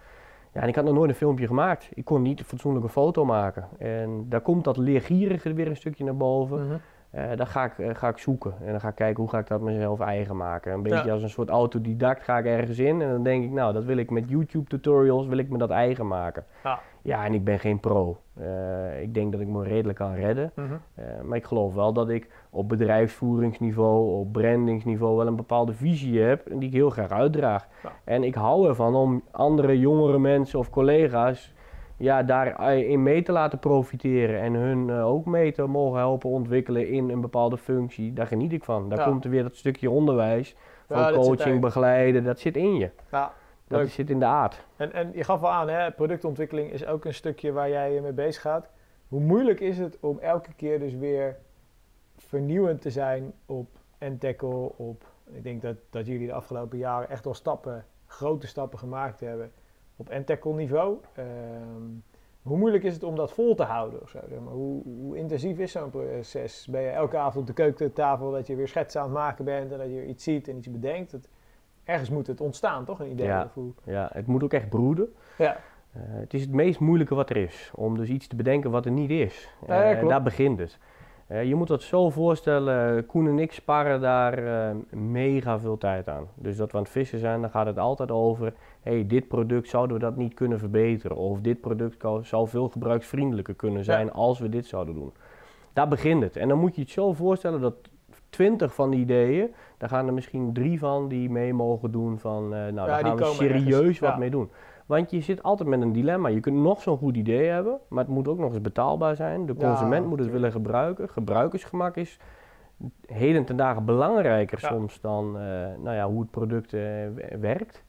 Ja, en ik had nog nooit een filmpje gemaakt. Ik kon niet een fatsoenlijke foto maken. En daar komt dat leergierige weer een stukje naar boven. Mhm. Eh daar ga ik, eh, ga ik zoeken. En dan ga ik kijken hoe ga ik dat mezelf eigen maken. Een beetje Ja. als een soort autodidact ga ik ergens in. En dan denk ik, nou, dat wil ik met YouTube tutorials, wil ik me dat eigen maken. Ja. Ja, en ik ben geen pro. Eh, ik denk dat ik me redelijk kan redden. Mhm. Maar ik geloof wel dat ik op bedrijfsvoeringsniveau, op brandingsniveau wel een bepaalde visie heb en die ik heel graag uitdraag. Ja. En ik hou ervan om andere jongere mensen of collega's ja, daarin mee te laten profiteren en hun eh, ook mee te mogen helpen ontwikkelen in een bepaalde functie, daar geniet ik van. Daar Ja. komt er weer dat stukje onderwijs, van Ja, coaching, begeleiden, dat zit in je. Ja, Dat leuk. zit in de aard. En, en je gaf al aan, hè, productontwikkeling is ook een stukje waar jij je mee bezig gaat. Hoe moeilijk is het om elke keer dus weer vernieuwend te zijn op N-tackle, op... Ik denk dat, dat jullie de afgelopen jaren echt wel stappen, grote stappen gemaakt hebben op N-tackle niveau. Ehm, hoe moeilijk is het om dat vol te houden? Of zo, zeg maar? hoe, hoe intensief is zo'n proces? Ben je elke avond op de keukentafel dat je weer schetsen aan het maken bent en dat je weer iets ziet en iets bedenkt? Dat, ergens moet het ontstaan, toch? Een idee? Ja. Of hoe- Ja, het moet ook echt broeden. ja. Eh, het is het meest moeilijke wat er is. Om dus iets te bedenken wat er niet is. Ja, ja, Eh, daar begint het. Eh, je moet dat zo voorstellen, Koen en ik sparren daar eh, mega veel tijd aan. Dus dat we aan het vissen zijn, dan gaat het altijd over... hey, dit product zouden we dat niet kunnen verbeteren. Of dit product zou veel gebruiksvriendelijker kunnen zijn als we dit zouden doen. Daar begint het. En dan moet je het zo voorstellen dat 20 van die ideeën, daar gaan er misschien drie van die mee mogen doen van... eh, nou, Ja, daar gaan we serieus ergens, wat ja. mee doen. Want je zit altijd met een dilemma. Je kunt nog zo'n goed idee hebben, maar het moet ook nog eens betaalbaar zijn. De Ja, consument moet het willen gebruiken. Gebruikersgemak is heden ten dagen belangrijker Ja. soms dan eh, nou ja, hoe het product eh, werkt.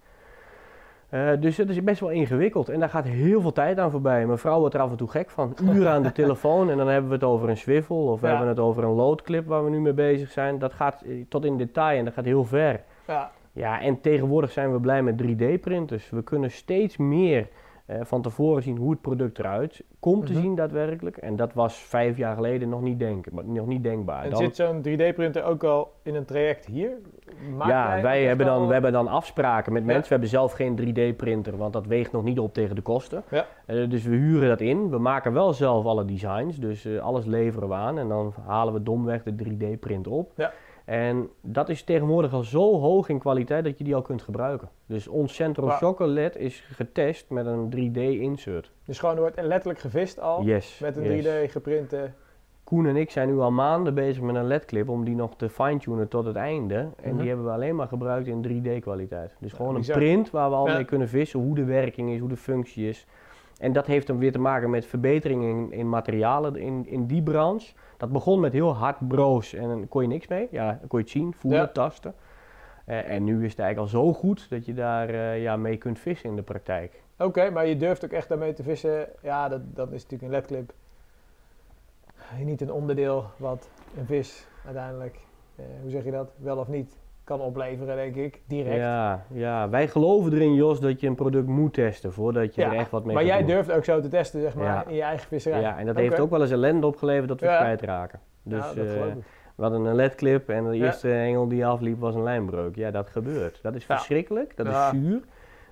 Eh, dus het is best wel ingewikkeld en daar gaat heel veel tijd aan voorbij. Mijn vrouw wordt er af en toe gek van. Uren aan de telefoon en dan hebben we het over een swivel of we Ja. hebben het over een loodclip waar we nu mee bezig zijn. Dat gaat tot in detail en dat gaat heel ver. Ja, Ja, en tegenwoordig zijn we blij met 3D-printers. We kunnen steeds meer eh, van tevoren zien hoe het product eruit komt te Mhm. zien daadwerkelijk. En dat was vijf jaar geleden nog niet, denken, nog niet denkbaar. en Dan- zit zo'n 3D-printer ook al in een traject hier? Ja, wij hebben, dan, al- we hebben dan afspraken met Ja. mensen. We hebben zelf geen 3D-printer, want dat weegt nog niet op tegen de kosten. Ja. Eh, dus we huren dat in. We maken wel zelf alle designs, dus eh, alles leveren we aan. En dan halen we domweg de 3D-print op. Ja. En dat is tegenwoordig al zo hoog in kwaliteit dat je die al kunt gebruiken. Dus ons Centro Wauw. Shocker LED is getest met een 3D-insert. Dus gewoon er wordt letterlijk gevist al Yes. met een yes. 3D geprinte... Koen en ik zijn nu al maanden bezig met een LED-clip om die nog te fine-tunen tot het einde. En Mhm. die hebben we alleen maar gebruikt in 3D-kwaliteit. Dus gewoon een print waar we al Ja. mee kunnen vissen, hoe de werking is, hoe de functie is. En dat heeft dan weer te maken met verbeteringen in, in materialen in, in die branche. Dat begon met heel hard broos en dan kon je niks mee. Ja, dan kon je het zien, voelen, Ja. tasten. Eh, en nu is het eigenlijk al zo goed dat je daar eh, ja, mee kunt vissen in de praktijk. Oké, maar je durft ook echt daarmee te vissen. Ja, dat, dat is natuurlijk een ledclip. Niet een onderdeel wat een vis uiteindelijk, eh, hoe zeg je dat, wel of niet kan opleveren, denk ik, direct. Ja, ja, wij geloven erin, Jos, dat je een product moet testen voordat je Ja, er echt wat mee maar jij doen. durft ook zo te testen, zeg maar, Ja. in je eigen visserij. Ja, en dat heeft ook wel eens ellende opgeleverd dat we Ja. kwijtraken. Dus dat eh, we hadden een ledclip en de eerste engel die afliep was een lijnbreuk. Ja, dat gebeurt. Dat is verschrikkelijk, dat is zuur.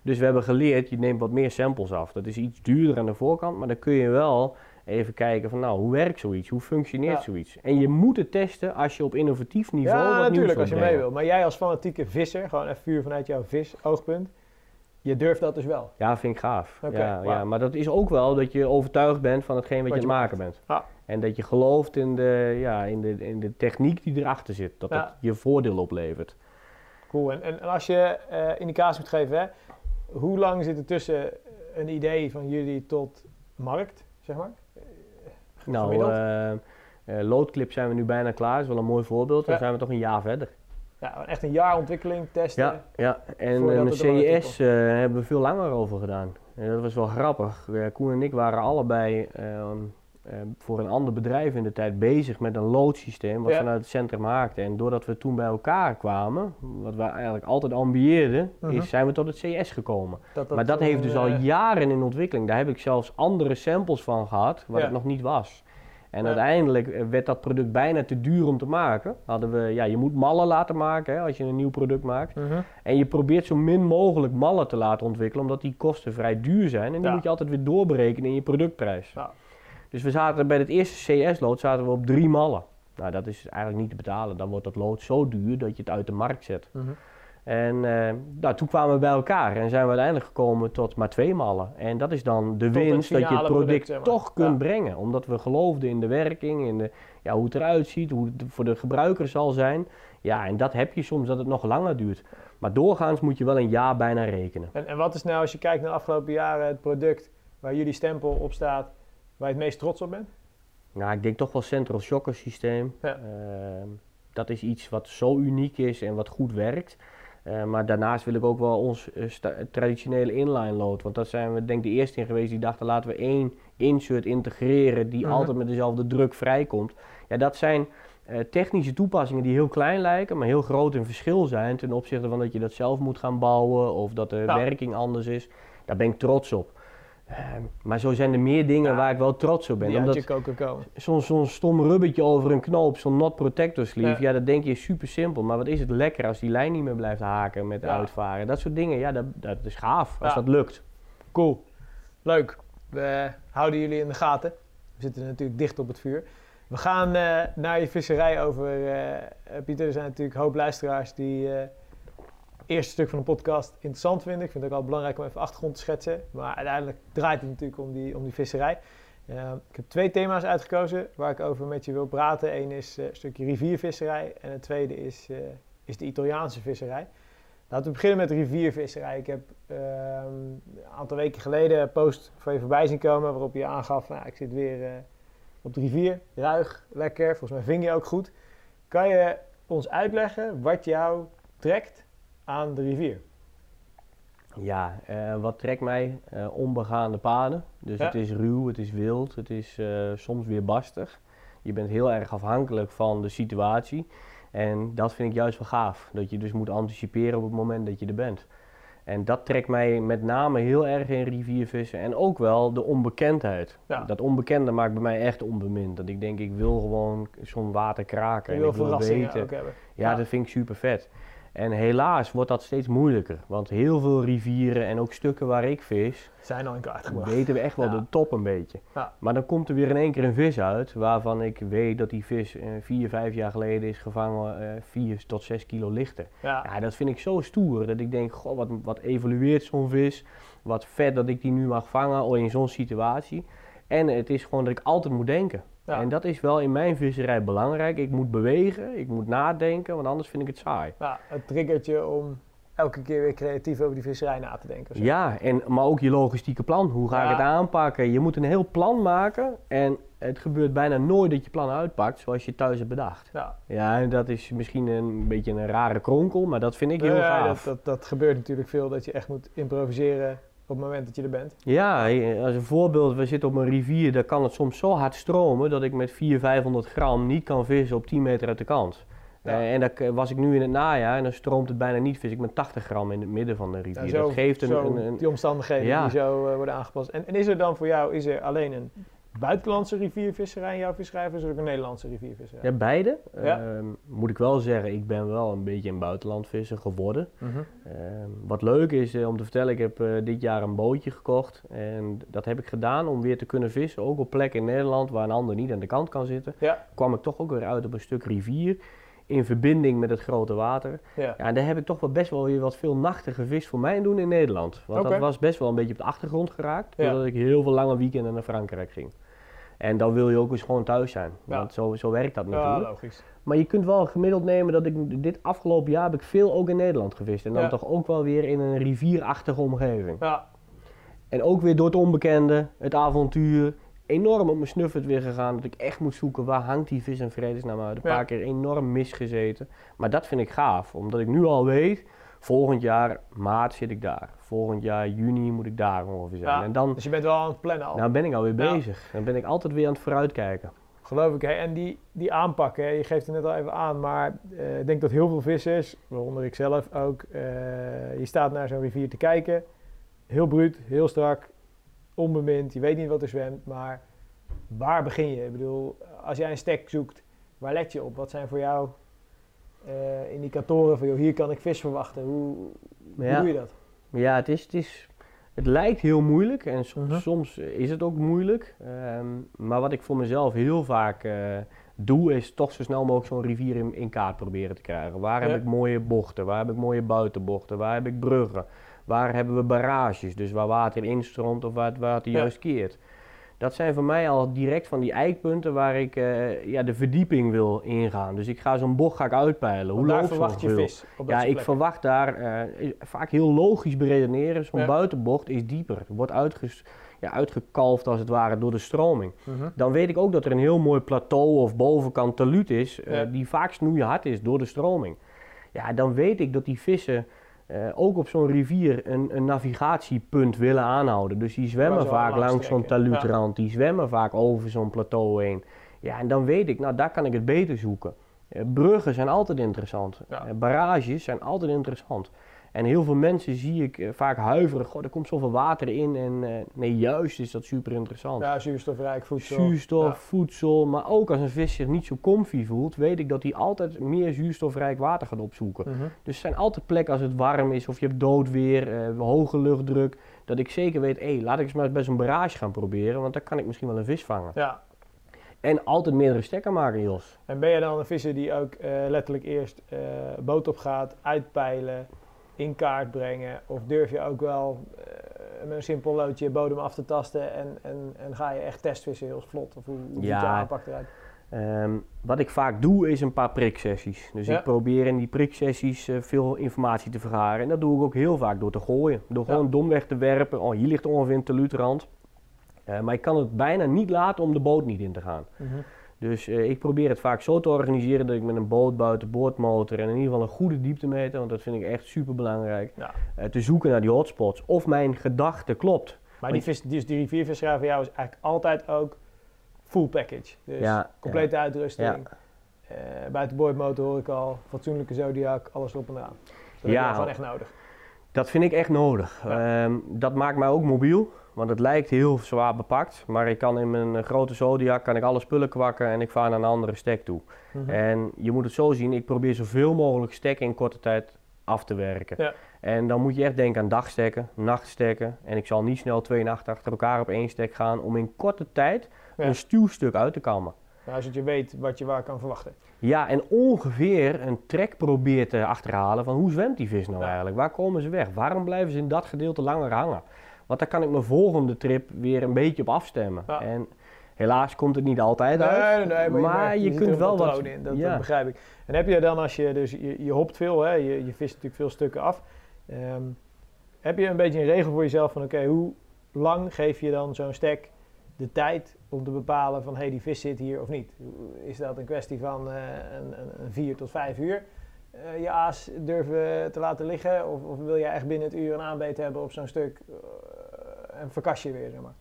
Dus we hebben geleerd, je neemt wat meer samples af. Dat is iets duurder aan de voorkant, maar dan kun je wel even kijken van nou, hoe werkt zoiets? Hoe functioneert Ja. zoiets? En je moet het testen als je op innovatief niveau Ja, natuurlijk, als je mee wil. Maar jij als fanatieke visser, gewoon even puur vanuit jouw vis-oogpunt, je durft dat dus wel. Ja, vind ik gaaf. Ja, ja, maar dat is ook wel dat je overtuigd bent van hetgeen wat, Wat je aan het maken bent. Ja. En dat je gelooft in de, ja, in, de, in de techniek die erachter zit. Dat dat je voordeel oplevert. Cool. En, en, en als je eh, indicatie moet geven, hè, hoe lang zit er tussen een idee van jullie tot markt, zeg maar? Nou, eh, loodclip zijn we nu bijna klaar. Dat is wel een mooi voorbeeld. Dan Ja. zijn we toch een jaar verder. Ja, echt een jaar ontwikkeling, testen. Ja, ja. en Voordat eh, met CES hebben we veel langer over gedaan. En dat was wel grappig. Koen en ik waren allebei ehm, eh, voor een ander bedrijf in de tijd bezig met een loodsysteem wat Ja. vanuit het centrum maakte. En doordat we toen bij elkaar kwamen, wat we eigenlijk altijd ambieerden, Mhm. is, zijn we tot het CS gekomen. Dat, maar dat heeft dus al eh, jaren in ontwikkeling. Daar heb ik zelfs andere samples van gehad, waar Ja. het nog niet was. En Ja. uiteindelijk eh, werd dat product bijna te duur om te maken. Hadden we, ja, je moet mallen laten maken hè, als je een nieuw product maakt. mhm. En je probeert zo min mogelijk mallen te laten ontwikkelen, omdat die kosten vrij duur zijn. En die moet je altijd weer doorberekenen in je productprijs. Dus we zaten bij het eerste CS-lood zaten we op drie mallen. Nou, dat is eigenlijk niet te betalen. Dan wordt dat lood zo duur dat je het uit de markt zet. Mhm. En eh, nou, toen kwamen we bij elkaar en zijn we uiteindelijk gekomen tot maar twee mallen. En dat is dan de winst dat je het product, product, zeg maar. toch kunt brengen. Omdat we geloofden in de werking, in de, ja, hoe het eruit ziet, hoe het voor de gebruiker zal zijn. Ja, en dat heb je soms dat het nog langer duurt. Maar doorgaans moet je wel een jaar bijna rekenen. En, en wat is nou, als je kijkt naar de afgelopen jaren, het product waar jullie stempel op staat, waar je het meest trots op bent? Nou, ik denk toch wel Central Shocker systeem. Ja. Ehm, dat is iets wat zo uniek is en wat goed werkt. Eh, maar daarnaast wil ik ook wel ons eh, traditionele inline load. Want dat zijn we denk ik de eerste in geweest die dachten laten we één insert integreren die Mhm. altijd met dezelfde druk vrijkomt. Ja, dat zijn eh, technische toepassingen die heel klein lijken, maar heel groot in verschil zijn ten opzichte van dat je dat zelf moet gaan bouwen of dat de Ja. werking anders is. Daar ben ik trots op. Ehm, maar zo zijn er meer dingen Ja. waar ik wel trots op ben. Die Omdat zo'n stom rubbertje over een knoop, zo'n not protector sleeve, Ja. ja. dat denk je super simpel. Maar wat is het lekker als die lijn niet meer blijft haken met Ja. uitvaren. Dat soort dingen, ja, dat, dat is gaaf als dat lukt. Cool. Leuk. We houden jullie in de gaten. We zitten natuurlijk dicht op het vuur. We gaan eh, naar je visserij over. eh, Pieter, er zijn natuurlijk een hoop luisteraars die eh, eerste stuk van de podcast interessant vinden. Ik vind het ook wel belangrijk om even achtergrond te schetsen. Maar uiteindelijk draait het natuurlijk om die, om die visserij. Eh, ik heb twee thema's uitgekozen waar ik over met je wil praten. Eén is eh, een stukje riviervisserij en het tweede is, eh, is de Italiaanse visserij. Laten we beginnen met riviervisserij. Ik heb ehm, een aantal weken geleden een post van je voorbij zien komen waarop je aangaf, nou, ik zit weer eh, op de rivier, ruig, lekker, volgens mij ving je ook goed. Kan je ons uitleggen wat jou trekt aan de rivier? Ja, eh, wat trekt mij? Eh, onbegaande paden. Dus Ja. het is ruw, het is wild, het is eh, soms weer bastig. Je bent heel erg afhankelijk van de situatie. En dat vind ik juist wel gaaf. Dat je dus moet anticiperen op het moment dat je er bent. En dat trekt mij met name heel erg in riviervissen. En ook wel de onbekendheid. Ja. Dat onbekende maakt bij mij echt onbemind. Dat ik denk, ik wil gewoon zo'n water kraken. En wil ik wil weten. ook hebben. Ja, Ja. dat vind ik super vet. En helaas wordt dat steeds moeilijker. Want heel veel rivieren en ook stukken waar ik vis, Zijn al in kaart gebracht. weten we echt wel Ja. de top een beetje. Ja. Maar dan komt er weer in één keer een vis uit, waarvan ik weet dat die vis eh, vier, vijf jaar geleden is gevangen, eh 4 tot 6 kilo lichter. Ja. Ja, dat vind ik zo stoer, dat ik denk, goh, wat, wat evolueert zo'n vis? Wat vet dat ik die nu mag vangen in zo'n situatie. En het is gewoon dat ik altijd moet denken. Ja. En dat is wel in mijn visserij belangrijk. Ik moet bewegen, ik moet nadenken, want anders vind ik het saai. Ja, het triggert je om elke keer weer creatief over die visserij na te denken. zo. Ja, en, maar ook je logistieke plan. Hoe ga Ja. ik het aanpakken? Je moet een heel plan maken. En het gebeurt bijna nooit dat je plan uitpakt zoals je thuis hebt bedacht. Ja. Ja, en dat is misschien een beetje een rare kronkel, maar dat vind ik heel Ja, gaaf. dat, dat, dat gebeurt natuurlijk veel, dat je echt moet improviseren op het moment dat je er bent. Ja, als een voorbeeld, we zitten op een rivier, daar kan het soms zo hard stromen dat ik met 400, 500 gram niet kan vissen op 10 meter uit de kant. Ja. Eh, en dat was ik nu in het najaar en dan stroomt het bijna niet vis ik met 80 gram in het midden van de rivier. Ja, zo- dat geeft een, zo een, een- die omstandigheden Ja. die zo eh, worden aangepast. En, en is er dan voor jou is er alleen een buitenlandse riviervisserij jouw visserij of is er ook een Nederlandse riviervisserij? Ja, beide. Ja. Ehm, moet ik wel zeggen, ik ben wel een beetje een buitenlandvisser geworden. Mhm. Ehm, wat leuk is eh, om te vertellen, ik heb eh, dit jaar een bootje gekocht. En dat heb ik gedaan om weer te kunnen vissen. Ook op plekken in Nederland waar een ander niet aan de kant kan zitten. Ja. Kwam ik toch ook weer uit op een stuk rivier. In verbinding met het grote water. Ja. Ja, en daar heb ik toch wel best wel weer wat veel nachten gevist voor mijn doen in Nederland. Want dat was best wel een beetje op de achtergrond geraakt. Ja. Doordat ik heel veel lange weekenden naar Frankrijk ging. En dan wil je ook eens gewoon thuis zijn. Ja. Want zo, zo werkt dat Ja, natuurlijk. logisch. Maar je kunt wel gemiddeld nemen dat ik dit afgelopen jaar heb ik veel ook in Nederland gevist. En dan Ja. toch ook wel weer in een rivierachtige omgeving. Ja, En ook weer door het onbekende, het avontuur. Enorm op mijn snuffert weer gegaan. Dat ik echt moet zoeken waar hangt die vis en vredesnaam uit. Een Ja. paar keer enorm misgezeten. Maar dat vind ik gaaf. Omdat ik nu al weet, volgend jaar maart zit ik daar. Volgend jaar juni moet ik daar ongeveer zijn. Ja. En dan dus je bent wel aan het plannen al. nou ben ik alweer Ja. bezig. Dan ben ik altijd weer aan het vooruitkijken. Geloof ik. Hè? En die, die aanpak, hè? je geeft het net al even aan, maar eh, ik denk dat heel veel vissers, waaronder ik zelf ook, eh, je staat naar zo'n rivier te kijken. Heel bruut, heel strak, onbemind, je weet niet wat er zwemt, maar waar begin je? Ik bedoel, als jij een stek zoekt, waar let je op? Wat zijn voor jou eh, indicatoren van, joh, hier kan ik vis verwachten? Hoe, hoe Ja. doe je dat? Ja, het is, het is, het lijkt heel moeilijk en so- Mhm. soms is het ook moeilijk. Ehm, maar wat ik voor mezelf heel vaak eh, doe, is toch zo snel mogelijk zo'n rivier in, in kaart proberen te krijgen. Waar Ja. heb ik mooie bochten? Waar heb ik mooie buitenbochten? Waar heb ik bruggen? Waar hebben we barrages? Dus waar water instroomt of waar het water Ja. juist keert. Dat zijn voor mij al direct van die eikpunten waar ik eh, ja, de verdieping wil ingaan. Dus ik ga zo'n bocht ga ik uitpeilen. Hoe daar zo'n verwacht je vis. Ja, ik verwacht daar eh, vaak heel logisch beredeneren. Zo'n Ja. buitenbocht is dieper. Wordt uitges, ja, uitgekalfd als het ware door de stroming. Mhm. Dan weet ik ook dat er een heel mooi plateau of bovenkant taluut is, eh, Ja. die vaak snoeihard is door de stroming. Ja, dan weet ik dat die vissen eh, ook op zo'n rivier een, een navigatiepunt willen aanhouden. Dus die zwemmen vaak langs zo'n trekken. taluutrand, die zwemmen vaak over zo'n plateau heen. Ja, en dan weet ik, nou daar kan ik het beter zoeken. Eh, bruggen zijn altijd interessant. Ja. Eh, barrages zijn altijd interessant. En heel veel mensen zie ik eh, vaak huiveren. Goh, er komt zoveel water in. En eh, nee, juist is dat super interessant. Ja, zuurstofrijk voedsel. Zuurstof, Ja. voedsel, maar ook als een vis zich niet zo comfy voelt, weet ik dat hij altijd meer zuurstofrijk water gaat opzoeken. Mhm. Dus er zijn altijd plekken als het warm is of je hebt doodweer, eh, hoge luchtdruk, dat ik zeker weet, hé, laat ik eens maar eens bij zo'n barrage gaan proberen, want dan kan ik misschien wel een vis vangen. Ja. En altijd meerdere stekken maken, Jos. En ben je dan een visser die ook letterlijk eerst boot op gaat, uitpeilen, in kaart brengen? Of durf je ook wel eh, met een simpel loodje je bodem af te tasten en, en, en ga je echt testvissen heel vlot? Of hoe, hoe ziet Ja. aanpak eruit? Ehm, wat ik vaak doe is een paar priksessies. Dus Ja. ik probeer in die priksessies eh, veel informatie te vergaren. En dat doe ik ook heel vaak door te gooien. Door Ja. gewoon domweg te werpen. Oh, hier ligt ongeveer een teluutrand. Eh, maar ik kan het bijna niet laten om de boot niet in te gaan. Mhm. Dus eh, ik probeer het vaak zo te organiseren dat ik met een boot buiten boordmotor en in ieder geval een goede dieptemeter, want dat vind ik echt super belangrijk, Ja. te zoeken naar die hotspots. Of mijn gedachte klopt. Maar die, vis, dus die riviervisserij voor jou is eigenlijk altijd ook full package. Dus Ja, complete uitrusting. Ja. Eh, buitenboordmotor hoor ik al, fatsoenlijke Zodiac, alles erop en eraan. Dat je gewoon echt nodig. Dat vind ik echt nodig. Ehm, dat maakt mij ook mobiel, want het lijkt heel zwaar bepakt. Maar ik kan in mijn grote Zodiac kan ik alle spullen kwakken en ik vaar naar een andere stek toe. Mhm. En je moet het zo zien, ik probeer zoveel mogelijk stekken in korte tijd af te werken. Ja. En dan moet je echt denken aan dagstekken, nachtstekken. En ik zal niet snel twee nachten achter elkaar op één stek gaan om in korte tijd Ja. een stuwstuk uit te kammen. Nou, zodat je weet wat je waar kan verwachten. Ja, en ongeveer een trek probeert te achterhalen van hoe zwemt die vis nou Ja. eigenlijk? Waar komen ze weg? Waarom blijven ze in dat gedeelte langer hangen? Want daar kan ik mijn volgende trip weer een beetje op afstemmen. Ja. En helaas komt het niet altijd uit. nee, nee, maar, je kunt wel wat- in, dat, ja. dat begrijp ik. En heb je dan als je, dus je, je hopt veel, hè, je, je vist natuurlijk veel stukken af. Ehm, heb je een beetje een regel voor jezelf van oké, hoe lang geef je dan zo'n stek de tijd om te bepalen van hé, hey, die vis zit hier of niet? Is dat een kwestie van eh, een, een, vier tot vijf uur eh, je aas durven te laten liggen? Of, of wil jij echt binnen het uur een aanbeet hebben op zo'n stuk en je weer, zeg maar?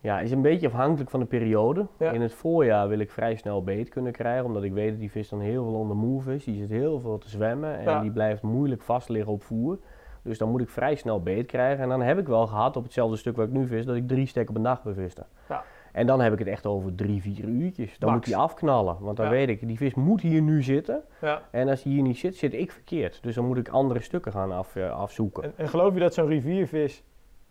Ja, is een beetje afhankelijk van de periode. Ja. In het voorjaar wil ik vrij snel beet kunnen krijgen, omdat ik weet dat die vis dan heel veel onder move is. Die zit heel veel te zwemmen en Ja. die blijft moeilijk vast liggen op voer. Dus dan moet ik vrij snel beet krijgen. En dan heb ik wel gehad op hetzelfde stuk waar ik nu vis, dat ik drie stekken op een dag beviste. Ja. En dan heb ik het echt over drie, vier uurtjes. Dan Max. moet die afknallen, want dan Ja. weet ik, die vis moet hier nu zitten. Ja. En als die hier niet zit, zit ik verkeerd. Dus dan moet ik andere stukken gaan af, eh, afzoeken. En, en geloof je dat zo'n riviervis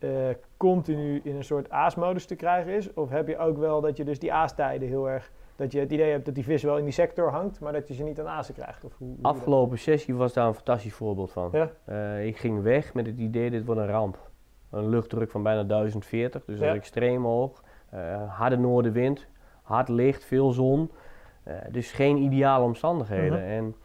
eh, continu in een soort aasmodus te krijgen is? Of heb je ook wel dat je dus die aastijden heel erg... dat je het idee hebt dat die vis wel in die sector hangt, maar dat je ze niet aan aasen krijgt? Of hoe? Afgelopen sessie was daar een fantastisch voorbeeld van. Ja. Eh, ik ging weg met het idee, dit wordt een ramp. Een luchtdruk van bijna 1040, dus dat Ja. is extreem hoog. Eh, harde noordenwind, hard licht, veel zon. Dus geen ideale omstandigheden. Mhm. En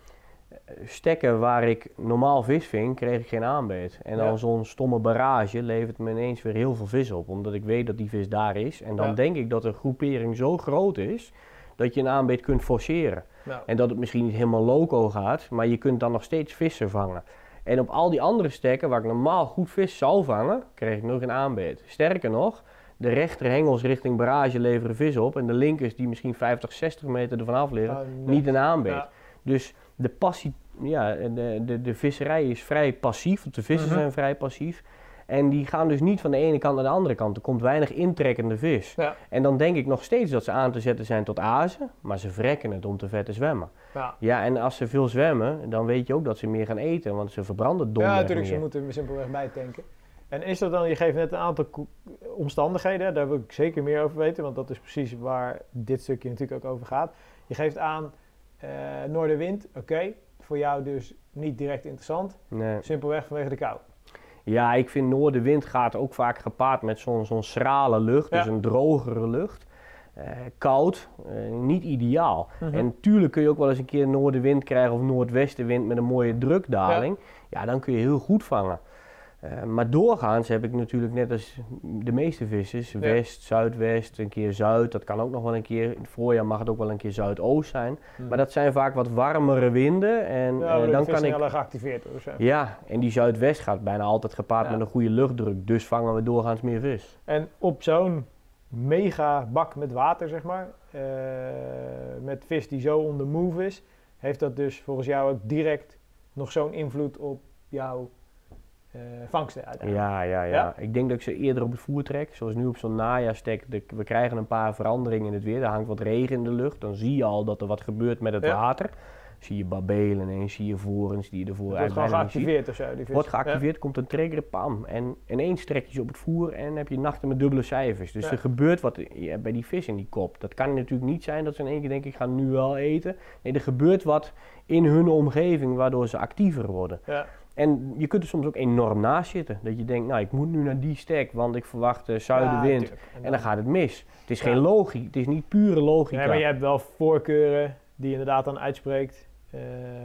stekken waar ik normaal vis ving, kreeg ik geen aanbeet. En dan Ja. zo'n stomme barrage levert me ineens weer heel veel vis op. Omdat ik weet dat die vis daar is. En dan Ja. denk ik dat de groepering zo groot is, dat je een aanbeet kunt forceren. En dat het misschien niet helemaal loco gaat, maar je kunt dan nog steeds vissen vangen. En op al die andere stekken waar ik normaal goed vis zou vangen, kreeg ik nog een aanbeet. Sterker nog, de rechter hengels richting barrage leveren vis op en de linkers die misschien 50, 60 meter ervan af liggen, nee. niet een aanbeet. Dus de passie, ja, de, de, de visserij is vrij passief, de vissen Mhm. zijn vrij passief. En die gaan dus niet van de ene kant naar de andere kant. Er komt weinig intrekkende vis. Ja. En dan denk ik nog steeds dat ze aan te zetten zijn tot azen, maar ze vrekken het om te vet te zwemmen. Ja. Ja, en als ze veel zwemmen, dan weet je ook dat ze meer gaan eten, want ze verbranden domweg Ja, natuurlijk, ze meer. moeten er simpelweg bij tanken. En is dat dan, je geeft net een aantal omstandigheden, daar wil ik zeker meer over weten, want dat is precies waar dit stukje natuurlijk ook over gaat. Je geeft aan noordenwind, oké, voor jou dus niet direct interessant, Nee. simpelweg vanwege de kou. Ja, ik vind noordenwind gaat ook vaak gepaard met zo'n zo'n schrale lucht, dus een drogere lucht. Eh, koud, eh, niet ideaal. Mhm. En natuurlijk kun je ook wel eens een keer noordenwind krijgen of noordwestenwind met een mooie drukdaling. Ja, dan kun je heel goed vangen. Eh, maar doorgaans heb ik natuurlijk net als de meeste vissers, west, zuidwest, een keer zuid. Dat kan ook nog wel een keer, in het voorjaar mag het ook wel een keer zuidoost zijn. Maar dat zijn vaak wat warmere winden en Mhm. Ja, eh, dan kan ik... sneller geactiveerd zo. Ja, en die zuidwest gaat bijna altijd gepaard Ja. met een goede luchtdruk. Dus vangen we doorgaans meer vis. En op zo'n mega bak met water, zeg maar, eh, met vis die zo on the move is, heeft dat dus volgens jou ook direct nog zo'n invloed op jouw vangsten uiteindelijk? Ja, ja, ja, Ja? Ik denk dat ik ze eerder op het voer trek. Zoals nu op zo'n najaarstek. We krijgen een paar veranderingen in het weer. Er hangt wat regen in de lucht. Dan zie je al dat er wat gebeurt met het Ja. water. Zie je babelen en zie je vorens die je ervoor Het wordt gewoon geactiveerd of zo? Die vis. Wordt geactiveerd, komt een trigger, pam. En ineens trek je ze op het voer en heb je nachten met dubbele cijfers. Dus er gebeurt wat bij die vis in die kop. Dat kan natuurlijk niet zijn dat ze in één keer denken, ik ga nu wel eten. Nee, er gebeurt wat in hun omgeving waardoor ze actiever worden. Ja. En je kunt er soms ook enorm naast zitten. Dat je denkt, nou ik moet nu naar die stek, want ik verwacht eh, zuidenwind. Ja, en dan gaat het mis. Het is Ja. geen logica, het is niet pure logica. Nee, maar je hebt wel voorkeuren die je inderdaad dan uitspreekt, eh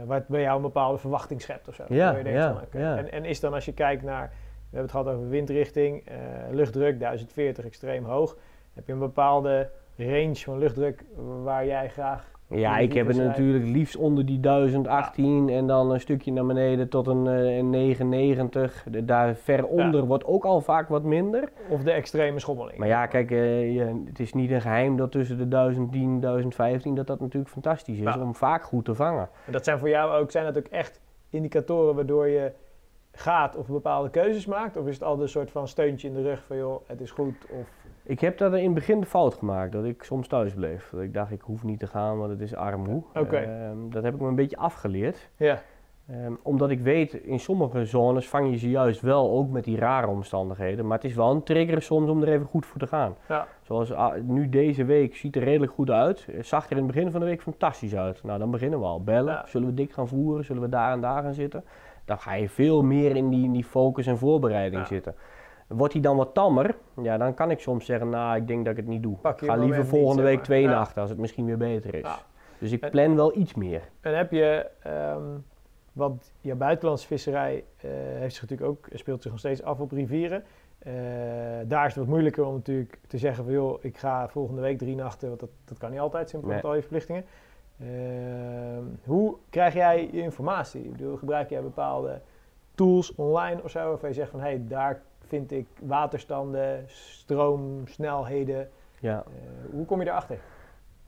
wat bij jou een bepaalde verwachting schept of zo. Ja, je denkt ja, van, oké. ja. En, en is dan als je kijkt naar, we hebben het gehad over windrichting, eh, luchtdruk 1040 extreem hoog, heb je een bepaalde range van luchtdruk waar jij graag... Ja, ik heb het natuurlijk liefst onder die 1018 en dan een stukje naar beneden tot een, eh, een 990. De- daar ver onder wordt ook al vaak wat minder. Of de extreme schommeling. Maar ja, kijk, eh, je- het is niet een geheim dat tussen de 1010 en 1015 dat dat natuurlijk fantastisch is Ja. om vaak goed te vangen. En dat zijn voor jou ook, zijn dat ook echt indicatoren waardoor je gaat of bepaalde keuzes maakt? Of is het altijd een soort van steuntje in de rug van joh, het is goed? Of... Ik heb dat in het begin de fout gemaakt, dat ik soms thuis bleef. Dat ik dacht, ik hoef niet te gaan, want het is armoe. Oké. Ehm, dat heb ik me een beetje afgeleerd. Ja, Ehm, omdat ik weet, in sommige zones vang je ze juist wel, ook met die rare omstandigheden. Maar het is wel een trigger soms om er even goed voor te gaan. Ja. Zoals ah, nu deze week ziet er redelijk goed uit. Het zag er in het begin van de week fantastisch uit. Nou, dan beginnen we al. Bellen. Ja. Zullen we dik gaan voeren? Zullen we daar en daar gaan zitten? Dan ga je veel meer in die, in die focus en voorbereiding Ja. zitten. Wordt hij dan wat tammer? Ja, dan kan ik soms zeggen, nou, ik denk dat ik het niet doe. Pak ik ga liever volgende week twee Ja. nachten, als het misschien weer beter is. Ja. Dus ik En- plan wel iets meer. En heb je, ehm want je buitenlandse visserij eh, heeft zich natuurlijk ook, speelt zich nog steeds af op rivieren. Eh, daar is het wat moeilijker om natuurlijk te zeggen van joh, ik ga volgende week drie nachten, want dat, dat kan niet altijd, simpel met al je verplichtingen. Ehm, hoe krijg jij je informatie? Ik bedoel, gebruik jij bepaalde tools online of zo, waarvan je zegt van hé, hey, daar vind ik waterstanden, stroomsnelheden. Ja. Eh, hoe kom je daarachter?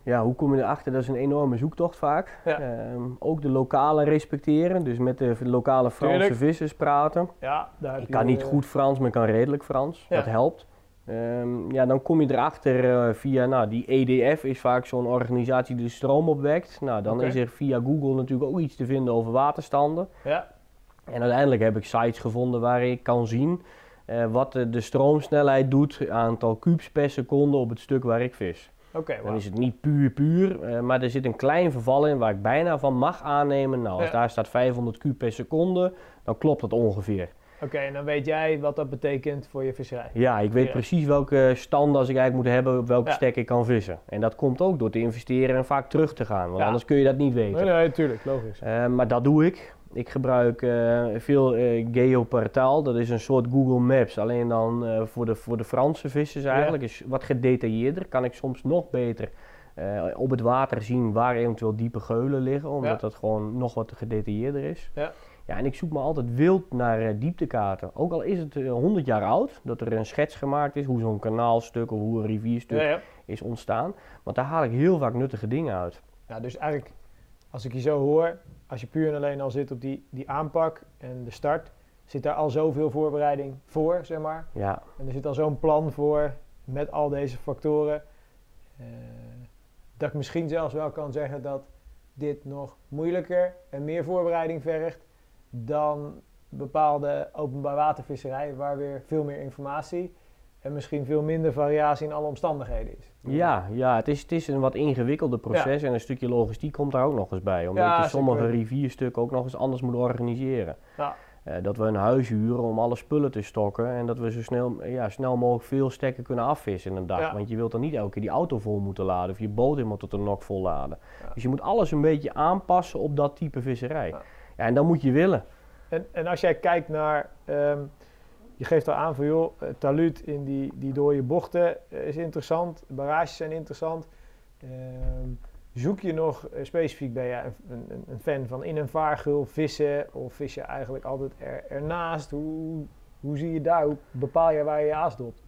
Ja, hoe kom je erachter? Dat is een enorme zoektocht vaak. Ja. Ehm, ook de lokale respecteren, dus met de lokale Franse Tuurlijk. vissers praten. Ja, daar Ik je, kan niet goed Frans, maar ik kan redelijk Frans. Ja. Dat helpt. Ehm, ja, dan kom je erachter eh, via, nou, die EDF is vaak zo'n organisatie die de stroom opwekt. Nou, dan is er via Google natuurlijk ook iets te vinden over waterstanden. Ja, En uiteindelijk heb ik sites gevonden waar ik kan zien eh, wat de, stroomsnelheid doet, aantal kubes per seconde op het stuk waar ik vis. oké. Dan is het niet puur puur, eh, maar er zit een klein verval in waar ik bijna van mag aannemen. Nou, als Ja. daar staat 500 kub per seconde, dan klopt dat ongeveer. Oké, en dan weet jij wat dat betekent voor je visserij. Ja, ik weet precies welke standaard ik eigenlijk moet hebben op welke Ja. stek ik kan vissen. En dat komt ook door te investeren en vaak terug te gaan, want Ja. anders kun je dat niet weten. Nee, nee, tuurlijk, logisch. Eh, maar dat doe ik. Ik gebruik eh, veel Geoportaal, dat is een soort Google Maps, alleen dan eh, voor, de, voor de Franse vissers eigenlijk. Is wat gedetailleerder, kan ik soms nog beter op het water zien waar eventueel diepe geulen liggen, omdat Ja. dat gewoon nog wat gedetailleerder is. Ja. Ja, en ik zoek me altijd wild naar dieptekaarten. Ook al is het eh, 100 jaar oud, dat er een schets gemaakt is hoe zo'n kanaalstuk of hoe een rivierstuk ja. is ontstaan. Want daar haal ik heel vaak nuttige dingen uit. ja, dus eigenlijk, als ik je zo hoor, als je puur en alleen al zit op die, die aanpak en de start, zit daar al zoveel voorbereiding voor, zeg maar. Ja, En er zit al zo'n plan voor met al deze factoren. eh, dat ik misschien zelfs wel kan zeggen dat dit nog moeilijker en meer voorbereiding vergt dan bepaalde openbaar watervisserij, waar weer veel meer informatie en misschien veel minder variatie in alle omstandigheden is. Ja, ja het, is, het is een wat ingewikkelder proces en een stukje logistiek komt daar ook nog eens bij. Omdat Ja, je sommige rivierstukken ook nog eens anders moet organiseren. Ja. Eh, dat we een huis huren om alle spullen te stokken en dat we zo snel, ja, snel mogelijk veel stekken kunnen afvissen in een dag. Want je wilt dan niet elke keer die auto vol moeten laden of je boot helemaal tot de nok vol laden. Dus je moet alles een beetje aanpassen op dat type visserij. Ja. En dan moet je willen. En, en als jij kijkt naar, ehm, je geeft al aan van joh, eh, taluut in die, die dode bochten eh, is interessant, barrages zijn interessant. Ehm, zoek je nog eh, specifiek, ben je een, een, een fan van in een vaargul vissen of vis je eigenlijk altijd er, ernaast? Hoe, hoe zie je daar, hoe bepaal je waar je je aas dopt?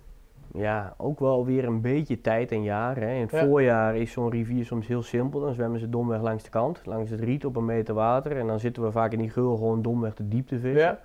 Ja, ook wel weer een beetje tijd en jaar. Hè. In het Ja. voorjaar is zo'n rivier soms heel simpel. Dan zwemmen ze domweg langs de kant, langs het riet op een meter water. En dan zitten we vaak in die geul gewoon domweg de diepte vissen. Ja.